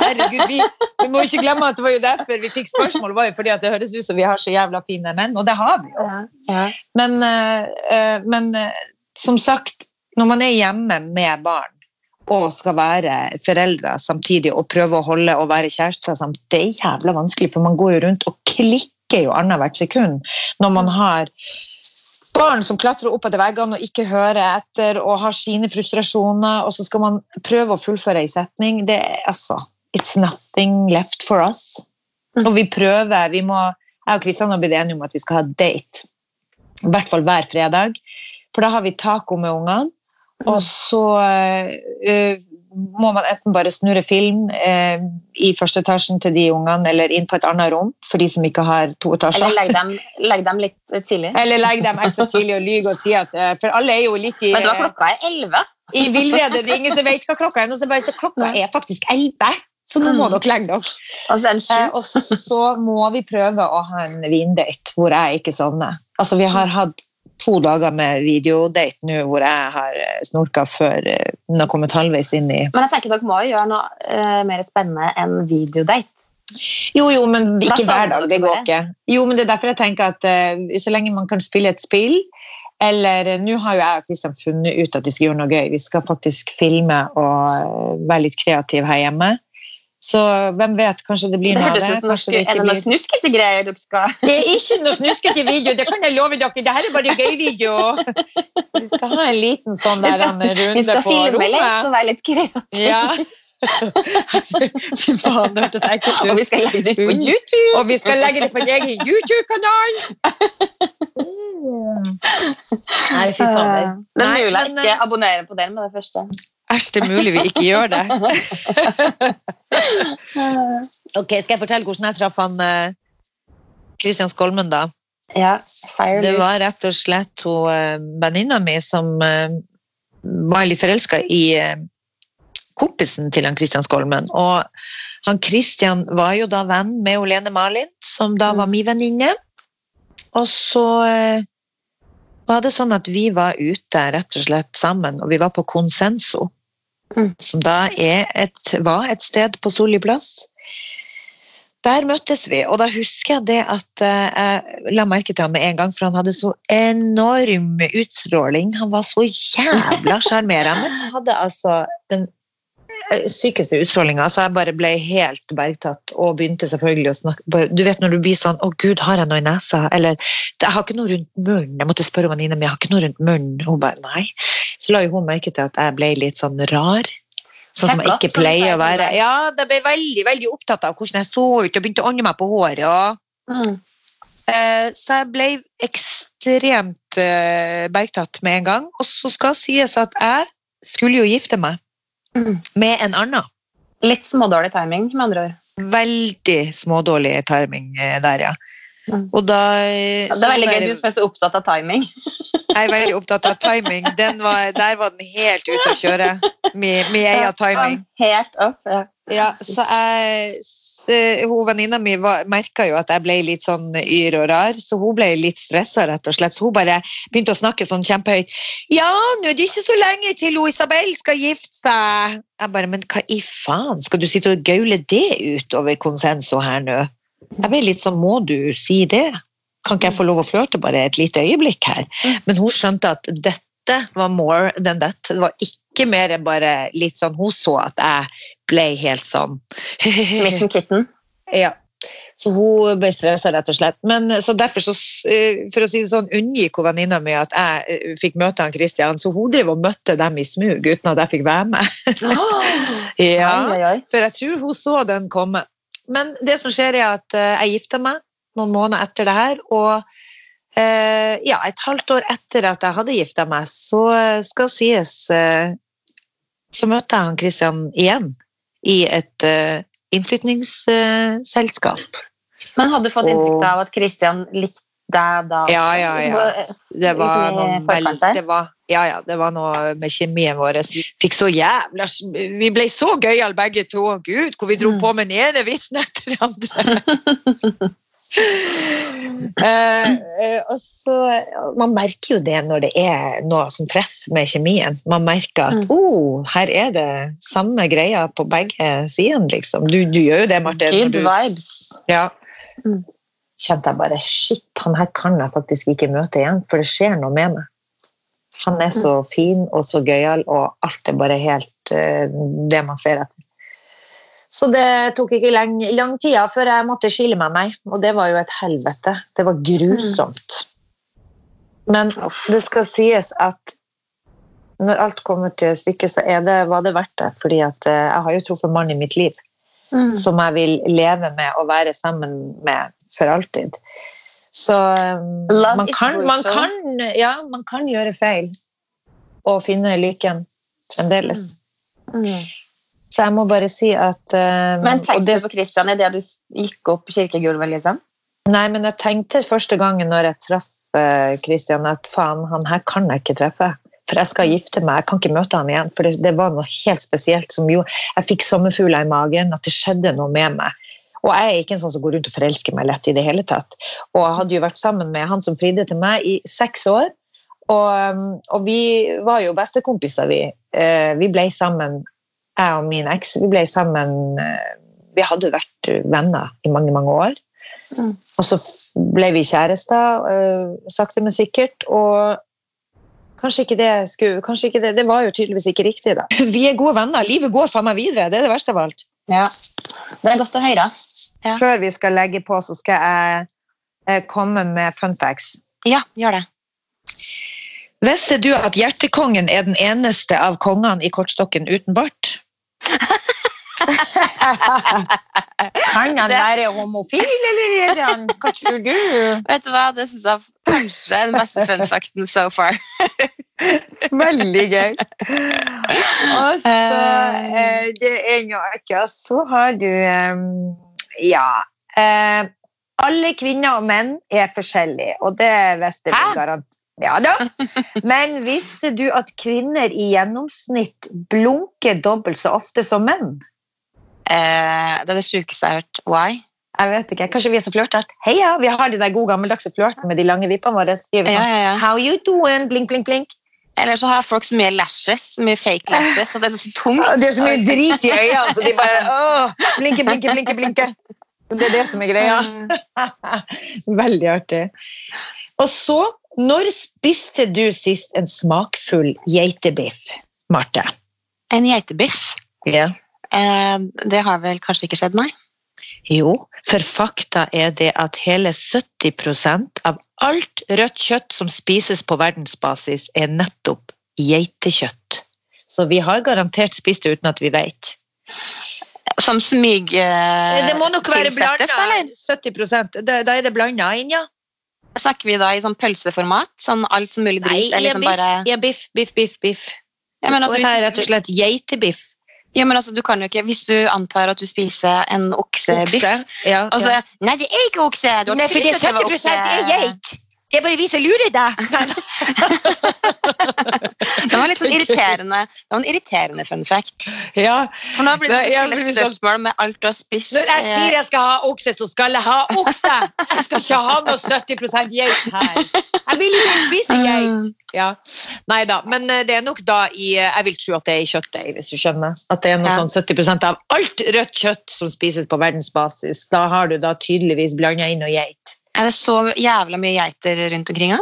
Herregud, vi, vi må ikke glemme at det var jo derfor vi fikk spørsmål. var jo fordi at det høres ut som vi har så jævla fine menn, og det har vi jo. Ja, ja. Men, eh, eh, men eh, som sagt, når man er hjemme med barn og skal være foreldre samtidig og prøve å holde og være kjærester sammen, det er jævla vanskelig, for man går jo rundt og klikker jo annethvert sekund når man har barn som klatrer opp etter veggene og ikke hører etter og har sine frustrasjoner, og så skal man prøve å fullføre ei setning. Det er altså It's nothing left for us. Mm. Og vi prøver. vi må, Jeg og Kristian har blitt enige om at vi skal ha date. I hvert fall hver fredag. For da har vi taco med ungene. Og så uh, må man enten bare snurre film uh, i første etasjen til de ungene, eller inn på et annet rom for de som ikke har to etasjer. Eller legg dem, legg dem litt tidlig. Eller legg dem ekstra tidlig og lyge og si at uh, For alle er jo litt i, Men hva klokka er? 11? i villrede. Det er ingen som vet hva klokka er. Noen som bare sier klokka er faktisk 11, så nå må Mm. dere legge dere. Er Eh, og så må vi prøve å ha en vindate hvor jeg ikke sovner. Altså, vi har hatt to dager med videodate nå hvor jeg har eh, snorka før hun den har kommet halvveis inn i Men jeg tenker dere må jo gjøre noe uh, mer spennende enn videodate. Jo, jo, men ikke hver dag. Det går ikke. Jo, men det er derfor jeg tenker at uh, så lenge man kan spille et spill eller eh, Nå har jo jeg og Kristian funnet ut at vi skal gjøre noe gøy. Vi skal faktisk filme og eh, være litt kreative her hjemme. Så hvem vet, kanskje det blir noe av det. ut som noe, det er ikke det noe snuskete greier dere skal Det er ikke noe snuskete video, det kan jeg love dere. Det her er bare gøy video. Vi skal ha en liten sånn der skal- en Vi skal på filme litt og være litt kreative. Ja. Fy faen, det hørtes ekkelt Og vi skal legge det ut på YouTube. Og vi skal legge det på en egen YouTube-kanal! Nei, fy faen. Det Nei, mulig jeg ikke eh, abonnerer på den med det første. Æsj, det er mulig vi ikke gjør det. Ok, Skal jeg fortelle hvordan jeg traff han Kristian uh, Skolmen, da? Ja, fire Det var rett og slett hun uh, venninna mi som uh, var litt forelska i eh, kompisen til han Kristian Skolmen. Og han Kristian var jo da venn med Olene Lene Malin, som da var Mm. min venninne. Og så eh, var det sånn at vi var ute rett og slett sammen, og vi var på Consenso. Mm. Som da er et, var et sted på Solli plass. Der møttes vi, og da husker jeg det at eh, jeg la merke til ham med en gang, for han hadde så enorm utstråling. Han var så jævla sjarmerende. Han hadde altså den eh, sykeste utstrålinga, så jeg bare ble helt bergtatt og begynte selvfølgelig å snakke Du vet når du blir sånn 'Å, gud, har jeg noe i nesa?' Eller 'Jeg har ikke noe rundt munnen.' Jeg måtte spørre venninna mi, 'Jeg har ikke noe rundt munnen.' Hun bare 'Nei'. Så la jo hun merke til at jeg ble litt sånn rar. Sånn som jeg ikke pleier å være. være. Ja, jeg ble veldig veldig opptatt av hvordan jeg så ut, og begynte å ånde meg på håret. og Mm. Eh, Så jeg ble ekstremt eh, bergtatt med en gang. Og så skal sies at jeg skulle jo gifte meg Mm. med en annen. Litt smådårlig timing, med andre ord. Veldig smådårlig timing eh, der, ja. Og da Ja, det er veldig gøy, du som er så opptatt av timing. Jeg er veldig opptatt av timing. Den var, der var den helt ute å kjøre. Med, min egen timing. Helt opp. Ja. Ja, så jeg så, hun Venninna mi merka jo at jeg ble litt sånn yr og rar, så hun ble litt stressa, rett og slett. Så hun bare begynte å snakke sånn kjempehøyt. Ja, nå er det ikke så lenge til hun Isabel skal gifte seg. Jeg bare, men hva i faen, skal du sitte og gaule det ut over konsenso her nå? Jeg ble litt sånn, må du si det? Kan ikke jeg få lov å flørte bare et lite øyeblikk her? Men hun skjønte at dette var more than that. Det var ikke mer enn bare litt sånn, hun så at jeg ble helt sånn Smitten kitten. ja. Så hun ble stressa, rett og slett. Men, så derfor, så, eh, for å si det sånn, unngikk hun venninna mi at jeg eh, fikk møte han Christian, så hun drev og møtte dem i smug uten at jeg fikk være med. ja, oi, oi. For jeg tror hun så den komme. Men det som skjer, er at eh, jeg gifta meg noen måneder etter det her, og eh, ja, et halvt år etter at jeg hadde gifta meg, så eh, skal sies Så møtte jeg han Christian igjen i et innflytningsselskap. Men hadde du fått inntrykk av at Christian likte deg da? Ja, ja, ja. Det var noe veldig det var, ja, ja, det var noe med kjemien vår. Fikk så jævla Vi ble så gøyale begge to. Gud, hvor vi dro Mm. på med den ene vitsen etter den andre. uh, uh, og så, Man merker jo det når det er noe som treffer med kjemien. Man merker at Mm. oh, her er det samme greia på begge sidene, liksom. Du, du gjør jo det, Martin. Good vibes. Ja. Mm. Kjente jeg bare shit, han her kan jeg faktisk ikke møte igjen, for det skjer noe med meg. Han er så fin og så gøyal, og alt er bare helt eh, det man ser etter. Så det tok ikke lang, lang tid før jeg måtte skille meg, nei. Og det var jo et helvete. Det var grusomt. Men det skal sies at når alt kommer til stykket, så det, var det verdt det. Fordi at eh, jeg har jo truffet mannen i mitt liv Mm. som jeg vil leve med og være sammen med for alltid. Så um, man kan, man, kan, ja, man kan gjøre feil og finne lykken fremdeles. Mm. Så jeg må bare si at uh, Men og tenkte det- du på Christian idet du gikk opp kirkegulvet, liksom? Nei, men jeg tenkte første gangen når jeg traff eh, Christian at faen, han her kan jeg ikke treffe. For jeg skal gifte meg, jeg kan ikke møte han igjen. For det, det var noe helt spesielt som jo Jeg fikk sommerfugler i magen, at det skjedde noe med meg. Og jeg er ikke en sånn som går rundt og forelsker meg lett i det hele tatt. Og jeg hadde jo vært sammen med han som fridde til meg i seks år. Og, og vi var jo bestekompiser, vi. Eh, vi ble sammen, jeg og min eks, vi ble sammen eh, Vi hadde vært venner i mange, mange år. Mm. Og så ble vi kjærester, øh, sakte, men sikkert. Og kanskje ikke det skulle Kanskje ikke det Det var jo tydeligvis ikke riktig, da. Vi er gode venner. Livet går faen meg videre. Det er det verste av alt. Ja. Det er godt å høre. Ja. Før vi skal legge på, så skal jeg eh, komme med fun facts. Ja, gjør det. Visste du at Hjertekongen er den eneste av kongene i kortstokken uten bart? kan han være homofil, eller er han Hva tror du? Vet du hva, det syns jeg kanskje er den beste fun facten so far. Veldig gøy. Og så eh, det er jo ikke Og så har du eh, Ja. Eh, alle kvinner og menn er forskjellige, og det visste vi garantert. Ja da. Men visste du at kvinner i gjennomsnitt blunker dobbelt så ofte som menn? Eh, det er det sjukeste jeg har hørt. Why? Jeg vet ikke, Kanskje vi er så flørtete? Heia! Vi har de der gode gammeldagse flørtene med de lange vippene våre. Sier vi sånn, ja, ja. How you doing? Blink, blink, blink. Eller så har folk så mye lashes, så mye fake lashes, og det er så tungt. Det er så mye drit i øynene, så de bare åh, blinke, blinke, blinke, blinke. Det er det som er greia. Veldig artig. Og så, når spiste du sist en smakfull geitebiff, Marte? En geitebiff. Ja. Eh, det har vel kanskje ikke skjedd, nei? Jo, for fakta er det at hele 70% av alt rødt kjøtt som spises på verdensbasis, er nettopp geitekjøtt. Så vi har garantert spist det uten at vi vet. Som smyg... eh, Det må nok være blanda. 70 Da, da er det blanda inn, ja. Snakker vi da i sånn pølseformat? Sånn alt som mulig Nei, i liksom biff, bare biff, biff, biff, biff. Ja, men altså, her rett og slett geitebiff. Ja, men altså, du kan jo ikke, Hvis du antar at du spiser en oksebiff Okse. Ja, og så ja. Nei, det er ikke okse! Nei, for det er trodd at var 70 er geit! Det er bare vi som lurer deg! Det var litt sånn irriterende Det var en irriterende fun fact. ja. For nå blir det sånn- spørsmål med alt du har spist. Når jeg sier jeg skal ha okse, så skal jeg ha okse! Jeg skal ikke ha noe 70% geit her. Jeg vil ikke spise geit. Ja. Nei da, men eh, det er nok da i eh, Jeg vil tro at det er i kjøttet, hvis du skjønner. At det er noe Ja. sånn 70% av alt rødt kjøtt som spises på verdensbasis. Da har du da tydeligvis blanda inn noe geit. Er det så jævla mye geiter rundt omkring?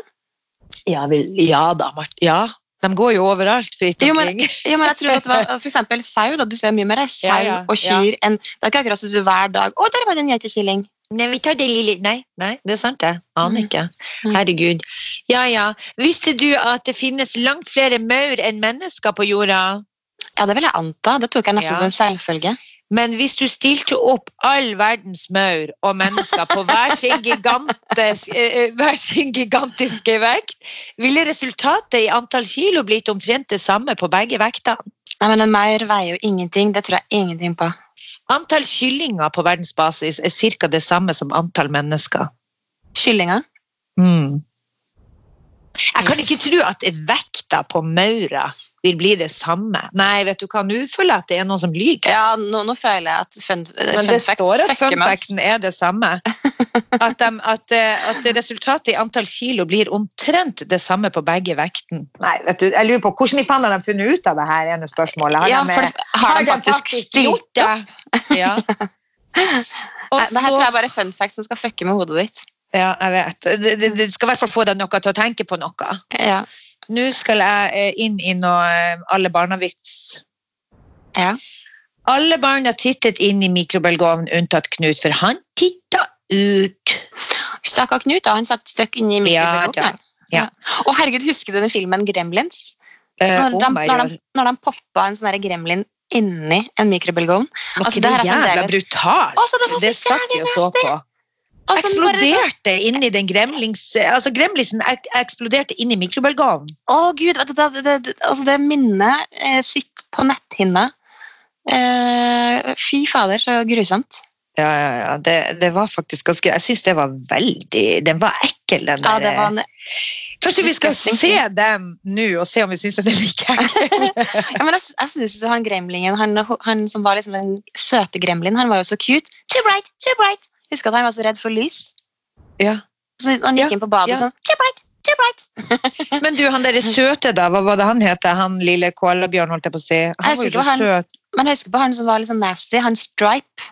Ja, vel, ja da, Mart. Ja. De går jo overalt. fritt Jo, men- jo, men jeg tror at det var for eksempel sau. da, Du ser mye mer sau Ja, ja, og kyr enn Det er ikke akkurat som du hver dag Å, der var det en geitekilling! Nei, vi tar det lille Nei, nei, det er sant, det. Aner Mm. ikke. Mm. Herregud. Ja, ja. Visste du at det finnes langt flere maur enn mennesker på jorda? Ja, det vil jeg anta. Det tok jeg nesten som en selvfølge. Men hvis du stilte opp all verdens maur og mennesker på hver sin, gigantes, eh, hver sin gigantiske vekt, ville resultatet i antall kilo blitt omtrent det samme på begge vektene. Nei, men En maur veier jo ingenting. Det tror jeg ingenting på. Antall kyllinger på verdensbasis er ca. det samme som antall mennesker. Kyllinger? Mm. Jeg kan ikke tro at vekta på maura vil bli det samme. Nei, vet du hva, nå føler jeg at det er noen som lyver. Ja, nå, nå føler jeg at fun, Men fun det fact står at fun facten er det samme. At, de, at, eh, at resultatet i antall kilo blir omtrent det samme på begge vekten. Nei, vet du, jeg lurer på Hvordan i faen har de funnet ut av det her ene spørsmålet? Har Ja, de, for det, har de faktisk faktisk gjort det? Ja. Og Det her tror jeg bare er fun fact som skal fucke med hodet ditt. Ja, jeg vet. Det, skal i hvert fall få deg noe til å tenke på noe. Ja. Nå skal jeg eh, inn i noe eh, alle barna-vits. Ja. Alle barna tittet inn i mikrobølgeovnen unntatt Knut, for han titta ut. Stakkar Knut, da. Han satt støkk inni Ja, mikrobølgeovnen. ja. Og herregud, husker du den filmen Gremlins? Eh, Når de, om når de, når de poppa en sånn gremlin inni en mikrobølgeovn. Altså, det er jævla brutalt? Det satt jeg og så på. Altså, bare sånn- inni den gremlings... Altså, gremlisen ek eksploderte inni mikrobølgeovnen. Å gud, vet det, det, det, altså det minnet eh, sitter på netthinna. Eh, fy fader, så grusomt. Ja, ja, ja. Det, det var faktisk ganske Jeg syns det var veldig Den var ekkel, den Ja, der. det var en, Kanskje vi skal se den nå, og se om vi syns den er like ekkel? ja, men jeg, jeg synes han gremlingen, han, han som var liksom den søte gremlingen, han var jo så cute. Too bright, too bright. Husker at han var så redd for lys. ja. Så han gikk Ja, inn på badet ja. sånn Too bright, too bright. Men du, han derre søte, da, hva var det han het? Han lille koalabjørn, holdt jeg på å si. Han jeg var jo så han- søt. Men jeg husker på han som var litt sånn nasty. Han Stripe.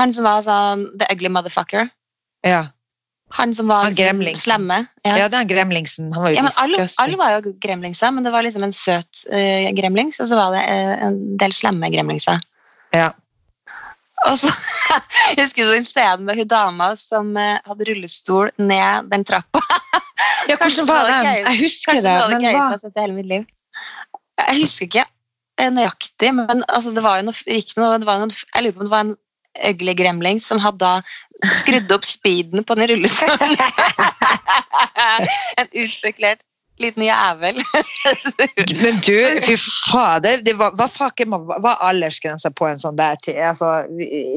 Han som var sånn the ugly motherfucker. Ja. Han som var Han liksom slemme. ja, Ja. det er han gremlingsen. Han var jo Ja, men alle, alle var jo gremlingser, men det var liksom en søt uh, gremlings, og så var det uh, en del slemme gremlingser. Ja. Og så jeg husker du scenen med hun dama som eh, hadde rullestol ned den trappa. ja, hvordan var den? gøy. Jeg husker det, det men hva? jeg hele mitt liv. Jeg husker ikke eh, nøyaktig, men altså, det var jo noe, noe, det var noe Jeg lurer på om det var en øgle gremling som hadde da skrudd opp speeden på den rullestolen. en utspekulert liten jævel. Men du, fy fader, var, hva faken var, aldersgrensa på en sånn der tid? Altså,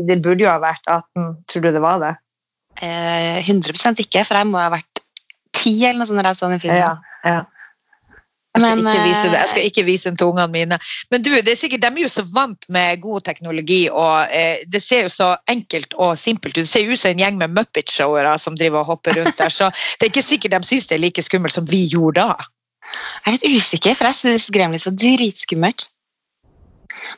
det burde jo ha vært 18, tror du det var det? Eh, 100 ikke, for jeg må ha vært 10 eller noe sånt. når jeg så den filmen. Ja, ja. Jeg skal, Men, ikke vise det. jeg eh, skal ikke vise den til ungene mine. Men du, det er sikkert, de er jo så vant med god teknologi, og eh, det ser jo så enkelt og simpelt ut. Det ser jo ut som en gjeng med Muppet-showere som driver og hopper rundt der, så det er ikke sikkert de syns det er like skummelt som vi gjorde da. Jeg er litt usikker, for jeg syns Gremlins var dritskummelt.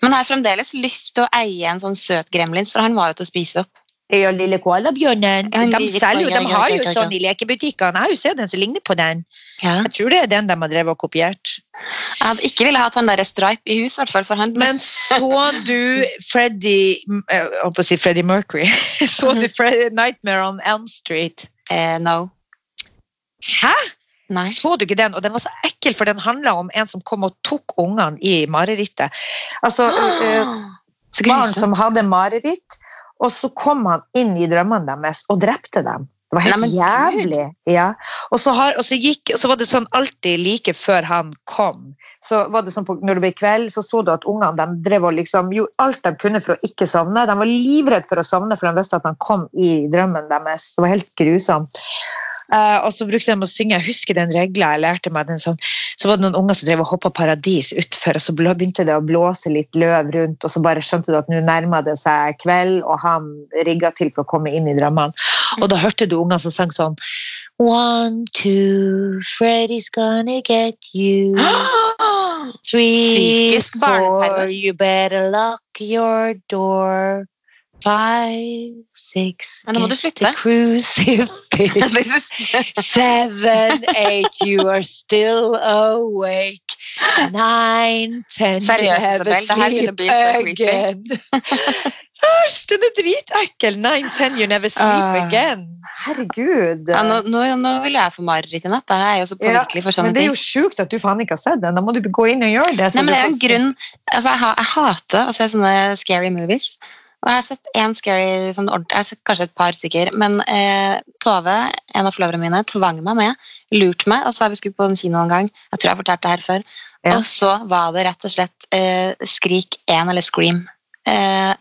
Men jeg har fremdeles lyst til å eie en sånn søt gremlins, for han var jo til å spise opp. Ja, lille koalabjørnen. De, selger jo, de har jo sånn i lekebutikkene. Jeg har jo sett den som ligner på den. Ja. Jeg tror det er den de har drevet og kopiert. Jeg hadde ikke ville hatt han der Stripe i hus, i hvert fall, for han Men så du Freddie eh, Jeg holdt på å si Freddy Mercury. Så du Freddy, Nightmare on Elm Street? eh, No. Hæ? Nei. Så du ikke den? Og den var så ekkel, for den handla om en som kom og tok ungene i marerittet. Altså eh, barn som hadde mareritt, og så kom han inn i drømmene deres og drepte dem. Det var helt Nei, jævlig. Ja. Og, så har, og, så gikk, så var det sånn alltid like før han kom, så var det sånn på, når det ble kveld, så så du at ungene de drev og liksom gjorde alt de kunne for å ikke sovne. De var livredd for å sovne, for de visste at han kom i drømmen deres. Det var helt grusomt. Eh, og så brukte de å synge, jeg husker den regla jeg lærte meg. Den sånn, så var det noen unger som drev og hoppa paradis utfor, og så begynte det å blåse litt løv rundt, og så bare skjønte du at nå nærma det seg kveld, og han rigga til for å komme inn i drømmene. Og da hørte du unger som sang sånn One, two, Freddy's gonna get you. Three, four, you better lock your door. Five, six, Men nå må du slutte. Seven, eight, you are still awake. Nine, ten, you Seriøst, never Isabel, sleep again. Æsj, den er dritekkel! Nine, ten, you never sleep uh, again. Herregud. Ja, nå, nå, nå vil jeg få mareritt i natt. da. Jeg er jo så påvirkelig for sånne men det er jo sjukt at du faen ikke har sett den. Da må du gå inn og gjøre det. så Nei, men det er jo en grunn altså, jeg, jeg hater å se sånne scary movies. Og jeg har sett en scary, sånn ordentlig, jeg har sett kanskje et par stykker, men eh, Tove, en av forloverne mine, tvang meg med, lurte meg, og så har vi skutt på en kino en gang. Jeg tror jeg har fortalt det her før. Ja. Og så var det rett og slett eh, Skrik 1 eller Scream. Eh,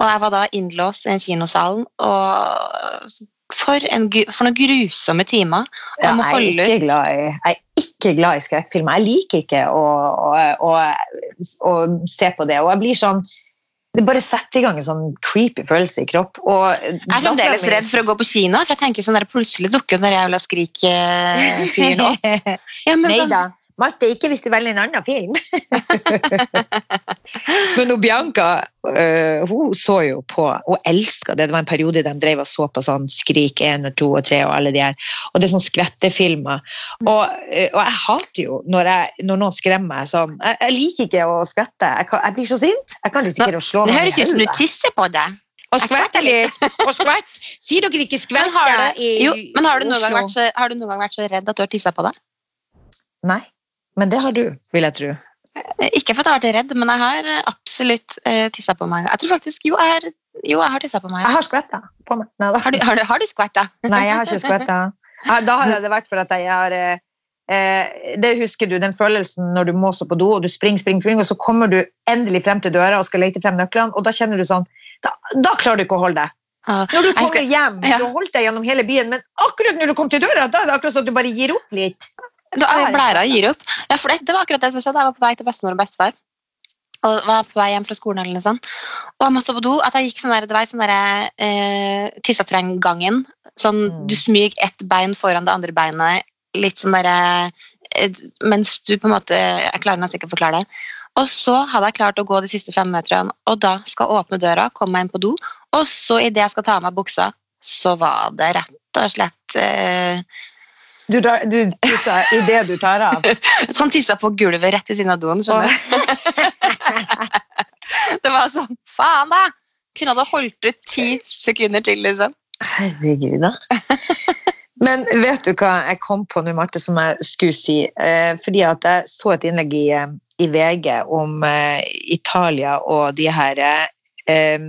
og jeg var da innlåst i den kinosalen, og for, en, for noen grusomme timer. Og Ja, jeg er holde ut. i, jeg er ikke glad i skrekkfilmer. Jeg liker ikke å, å, å, å se på det. Og jeg blir sånn Det bare setter i gang en sånn creepy følelse i kropp. Og Jeg er fremdeles redd for å gå på kino, for jeg tenker sånn der plutselig dukker den jævla skrik-fyren opp. Ja, men Nei sånn- da. Marte, ikke hvis du velger en annen film. Men hun Bianca øh, hun så jo på og elska det. Det var en periode de drev og så på sånn Skrik 1 og 2 og 3 og alle de her. Og det er sånn skvettefilmer. Og, øh, og jeg hater jo når, jeg, når noen skremmer meg sånn. Jeg, jeg liker ikke å skvette. Jeg, kan, jeg blir så sint. Jeg kan risikere å slå Det høres ut som du tisser på deg. Og skvette litt. Og skvett. Sier dere ikke Men skvette har, du, i jo, men har, du noen gang vært så, har du noen gang vært så redd at du har tissa på deg? Nei. Men det har du, vil jeg tro. Eh, Ikke for at jeg har vært redd, men jeg har absolutt eh, tissa på meg. Jeg tror faktisk, Jo, jeg har, jo, jeg har tissa på meg. Jeg har skvetta på meg. Nei. Har du, har du, har du skvetta? Nei, jeg har ikke skvetta. Da har det vært for at jeg har eh, eh, Det husker du, den følelsen når du må stå på do, og du springer, springer, springer, og så kommer du endelig frem til døra og skal lete frem nøklene, og da kjenner du sånn Da, da klarer du ikke å holde deg. Når du kommer hjem, du har holdt deg gjennom hele byen, men akkurat når du kom til døra, da er det akkurat som at du bare gir opp litt. Da blæra gir opp. Ja, for det, det var akkurat det som skjedde. Jeg var på vei til bestemor og bestefar. Og var på vei hjem fra skolen eller noe sånt. Og jeg måtte på do. At jeg gikk sånn der, du vet, sånn der, eh, tissetrenggangen. Sånn, Mm. Du smyger ett bein foran det andre beinet. Litt sånn derre eh, Mens du på en måte Jeg klarer nesten ikke å forklare det. Og så hadde jeg klart å gå de siste fem meterne, og da skal jeg åpne døra, komme meg inn på do, og så idet jeg skal ta av meg buksa, så var det rett og slett eh, Du, du, du tar, I det du tar av. Sånn tissa på gulvet rett ved siden av doen. skjønner du? det var sånn Faen, da! Kunne hadde holdt ut ti sekunder til, liksom. Herregud, da. Men vet du hva jeg kom på nå, Marte, som jeg skulle si? Eh, fordi at jeg så et innlegg i, eh, i VG om eh, Italia og de her eh,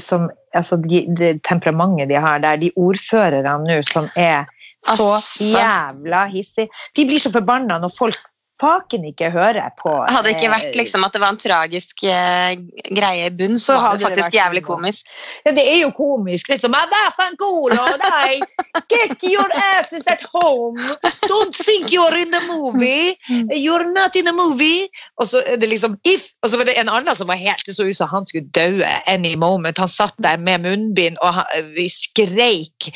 som, altså de, de temperamentet de har der, de ordførerne nå som er så Altså. jævla hissige. De blir så forbanna når folk faken ikke hører på. Hadde det ikke vært eh, liksom, at det var en tragisk eh, greie i bunn, så Så var det faktisk det jævlig komisk. Ja, det er jo komisk. Liksom. «Ah, Vaffanculo, dai! Get your asses at home! Don't think you're in the movie! You're not in the movie! Og så er det liksom if, og så var det en annen som var helt Det så ut som han skulle daue any moment. Han satt der med munnbind og han, vi skreik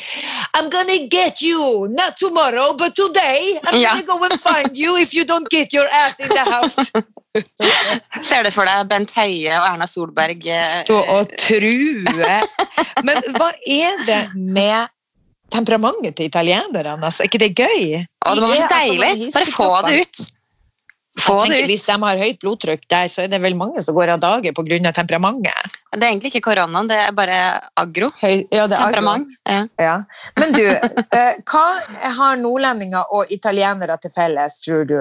I'm gonna get you! Not tomorrow, but today! I'm Ja. gonna go and find you if you don't get your ass in the house! Ser du for deg Bent Høie og Erna Solberg eh, Stå og true. Men hva er det med temperamentet til italienerne? Altså, er ikke det gøy? Å, det må være altså deilig! Bare få det ut! Få Jeg det tenker, ut. hvis de har høyt blodtrykk der, så er det vel mange som går av dage pga. temperamentet. Det er egentlig ikke koronaen, det er bare agro. Høy, ja, det er Temperament. Ja. Ja. Men du, eh, hva har nordlendinger og italienere til felles, tror du?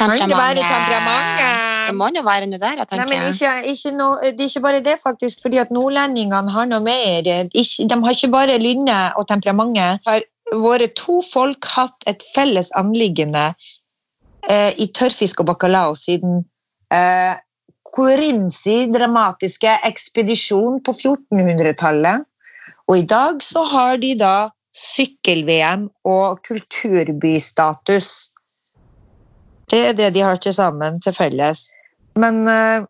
Kan det være temperamentet? det må jo være noe der. Jeg Nei, tenker. men ikke, ikke no, Det er ikke bare det, faktisk. fordi at nordlendingene har noe mer. Ikke, de har ikke bare lynnet og temperamentet. Har våre to folk hatt et felles anliggende eh, i tørrfisk og bacalao siden eh, Korinzi dramatiske ekspedisjon på 1400-tallet. Og i dag så har de da sykkel-VM og kulturbystatus. Det er det de har til sammen til felles. Men uh,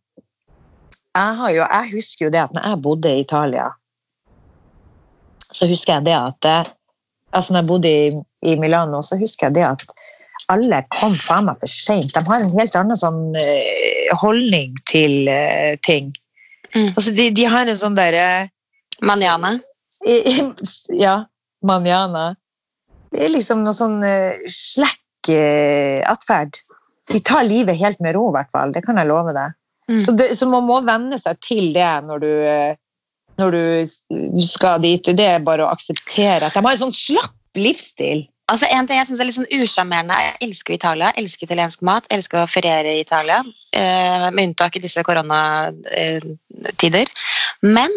jeg, har jo, jeg husker jo det at når jeg bodde i Italia, så husker jeg det at eh, altså når jeg bodde i, i Milano, så husker jeg det at alle kom faen meg for seint. De har en helt annen sånn eh, holdning til uh, ting. Mm. Altså, de, de har en sånn derre Manjana. Ja, manjana. Det er liksom noe sånn uh, slekk atferd. De tar livet helt med ro, i hvert fall. Det kan jeg love deg. Mm. Så, det, så man må venne seg til det når du, eh, når du skal dit. Det er bare å akseptere at de har en sånn slapp livsstil. Altså En ting jeg synes er litt sånn usjarmerende Jeg elsker Italia, elsker italiensk mat, elsker å feriere i Italia. Eh, med unntak i disse koronatider. Men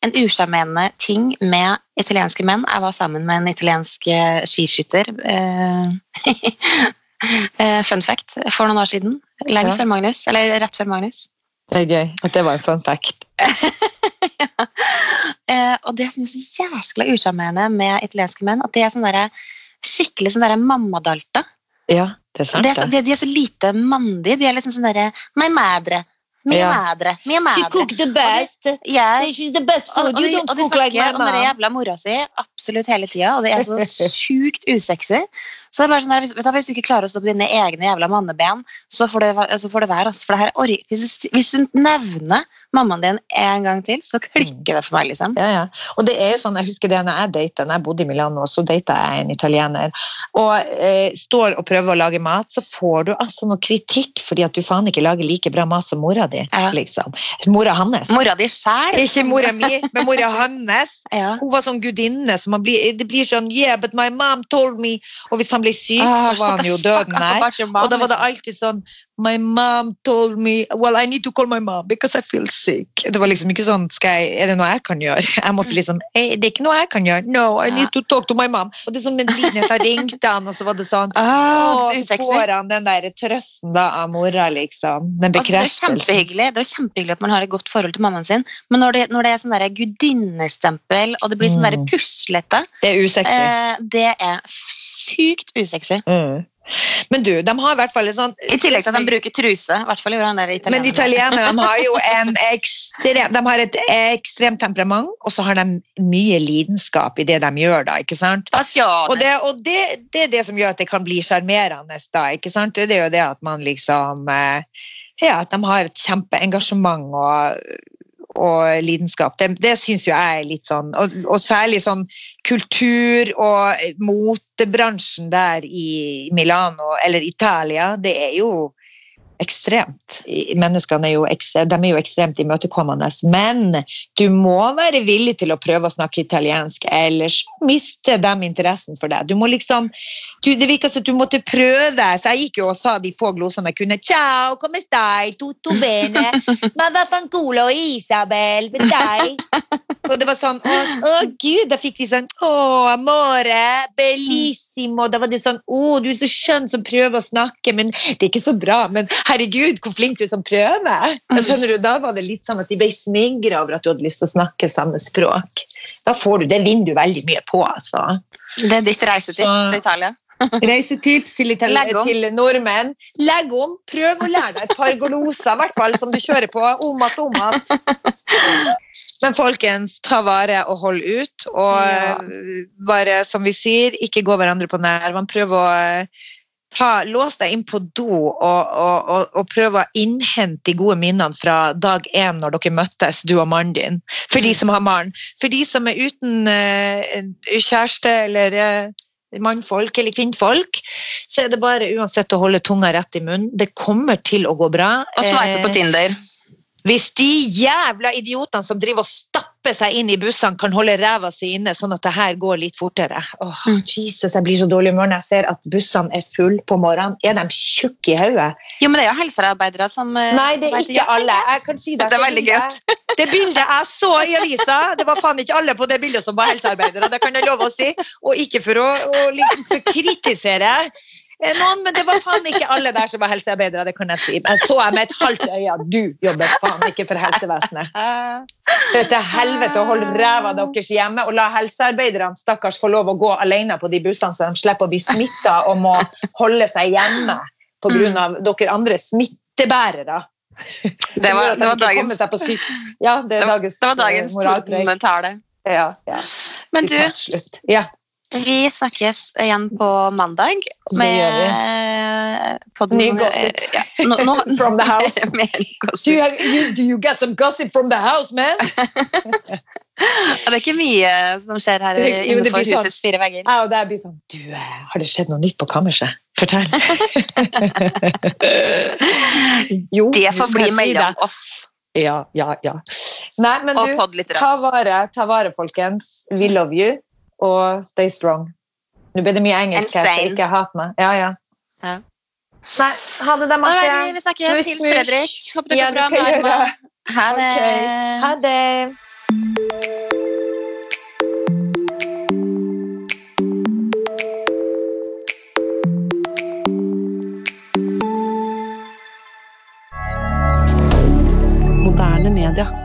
en usjarmerende ting med italienske menn Jeg var sammen med en italiensk eh, skiskytter. Eh, fun fact for noen år siden. Lenge Ja. før Magnus. Eller rett før Magnus. Det er gøy at det var en fun fact. Eh, og det som er så jæskla usjarmerende med italienske menn, at de er sånn der, skikkelig sånn mammadalta. Ja, det er sant. Det er så, det. de, de er så lite mandige. De er liksom sånn derre My madre. Mia Ja. madre. Mia madre. the best. Yes. She's the best Og, og, de, og de snakker om den jævla mora si absolutt hele tida, og det er så sjukt usexy. Så det er bare sånn der, hvis, hvis du ikke klarer å stå på dine egne jævla manneben, så får det, så får det være. Altså, for det her, org- hvis, du, hvis du nevner mammaen din en gang til, så klikker det for meg. liksom. Ja, ja. Og det er sånn, jeg husker det når jeg data, når jeg bodde i Milano, så data jeg en italiener. Og eh, står og prøver å lage mat, så får du altså noe kritikk fordi at du faen ikke lager like bra mat som mora di. Ja. liksom. Mora hans. Mora di sjæl. Ikke mora mi, men mora hans. Hun var sånn gudinne. Så man blir, det blir sånn Yeah, but my mom told me. Og hvis han ble syk, Ah, så var han jo døden nær. Og da var det alltid sånn My mom told me Well, I need to call my mom because I feel sick. Det var liksom ikke sånn skal jeg, Er det noe jeg kan gjøre? Jeg måtte liksom hey, Det er ikke noe jeg kan gjøre. No, I need to talk to my mom. Og det er som den Da ringte han, og så var det sånn Ah, så får han den der trøsten da av mora, liksom. Den Altså, det er kjempehyggelig Det er kjempehyggelig at man har et godt forhold til mammaen sin, men når det, når det er sånn gudinnestempel, og det blir sånn Mm. puslete, det er usexy. eh, det er sykt usexy. Mm. Men du, de har i hvert fall en sånn I tillegg til at de bruker truse. I hvert fall gjorde han der Men italienerne. italienerne har jo en ekstrem, de har et ekstremt temperament, og så har de mye lidenskap i det de gjør. da, ikke sant? Og, det, og det, det er det som gjør at det kan bli sjarmerende. da, ikke sant? Det er jo det at man liksom eh, Ja, at de har et kjempeengasjement og, og lidenskap. Det, det syns jo jeg er litt sånn Og, og særlig sånn kultur- og motebransjen der i Milano eller Italia, det er jo ekstremt. Menneskene er jo, ekstremt, de er jo ekstremt imøtekommende, men du må være villig til å prøve å snakke italiensk, ellers mister de interessen for deg. Du må liksom, du, det virker som du måtte prøve, så jeg gikk jo og sa de få glosene jeg kunne. Ciao, come stai? Tutto bene? Ma vaffanculo, Isabel, med deg? Og det var sånn, å, å gud, da fikk de sånn, å, amore, bellissimo. Da var det sånn, å, du er så skjønn som prøver å snakke, men det er ikke så bra. Men herregud, hvor flink du er som prøver. Skjønner du, Da var det litt sånn at de ble smigra over at du hadde lyst til å snakke samme språk. Da får du, det vinner du veldig mye på, altså. Det er ditt reisetips Så- til Italia. Reisetips til, til nordmenn. Legg om. Prøv å lære deg et par gloser, i hvert fall, som du kjører på. Om at, om at. Men folkens, ta vare og hold ut. Og Ja. bare, som vi sier, ikke gå hverandre på nervene. Prøv å ta, lås deg inn på do og, og, og, og prøve å innhente de gode minnene fra dag én når dere møttes, du og mannen din. For de som har mann. For de som er uten uh, kjæreste eller uh, mannfolk eller kvinnfolk, så er det bare uansett å holde tunga rett i munnen. Det kommer til å gå bra. Og sveipe på Eh, Tinder. Hvis de jævla idiotene som driver og stapper seg inn i bussene, kan holde ræva si inne, sånn at det her går litt fortere. Åh, Jesus, Jeg blir så dårlig i humør når jeg ser at bussene er fulle på morgenen. Er de tjukke i hodet? Jo, men det er jo helsearbeidere som eh, Nei, det er ikke ikke alle. Jeg kan si det. Det er veldig bildet, det bildet jeg så i avisa, det var faen ikke alle på det bildet som var helsearbeidere, det kan jeg love å si. Og ikke for å, å liksom kritisere noen, men det var faen ikke alle der som var helsearbeidere, det kan jeg si. Men så jeg med et halvt øye at du jobber faen ikke for helsevesenet. For til helvete å holde ræva deres hjemme og la helsearbeiderne stakkars få lov å gå alene på de bussene så de slipper å bli smitta og må holde seg hjemme pga. dere andre smittebærere. Det var, det var dagens. Ja, det det var, dagens, det var dagens eh, moralpreik. Ja, ja. Men du, Ja. Vi snakkes igjen på mandag Det med podden Ny gossip. Ja, nå, From the house. Do you, you, do you get some gossip from the house, man? Det er ikke mye som skjer her Jo, innenfor sånn. husets fire vegger. Ja, og det blir sånn Du, eh, har det skjedd noe nytt på kammerset? Fortell. jo, Det får bli si mellom oss Ja, ja, ja. Nei, men du, ta vare, ta vare, folkens. We love you. Og stay strong. Nå blir det mye engelsk her, så ikke hat meg. Ja, ja. Ja. Nei, ha det da, Marte. Alrighty, vi snakkes. Hils. Fredrik. Håper det går bra med jeg Ha det. Ha det. Moderne media.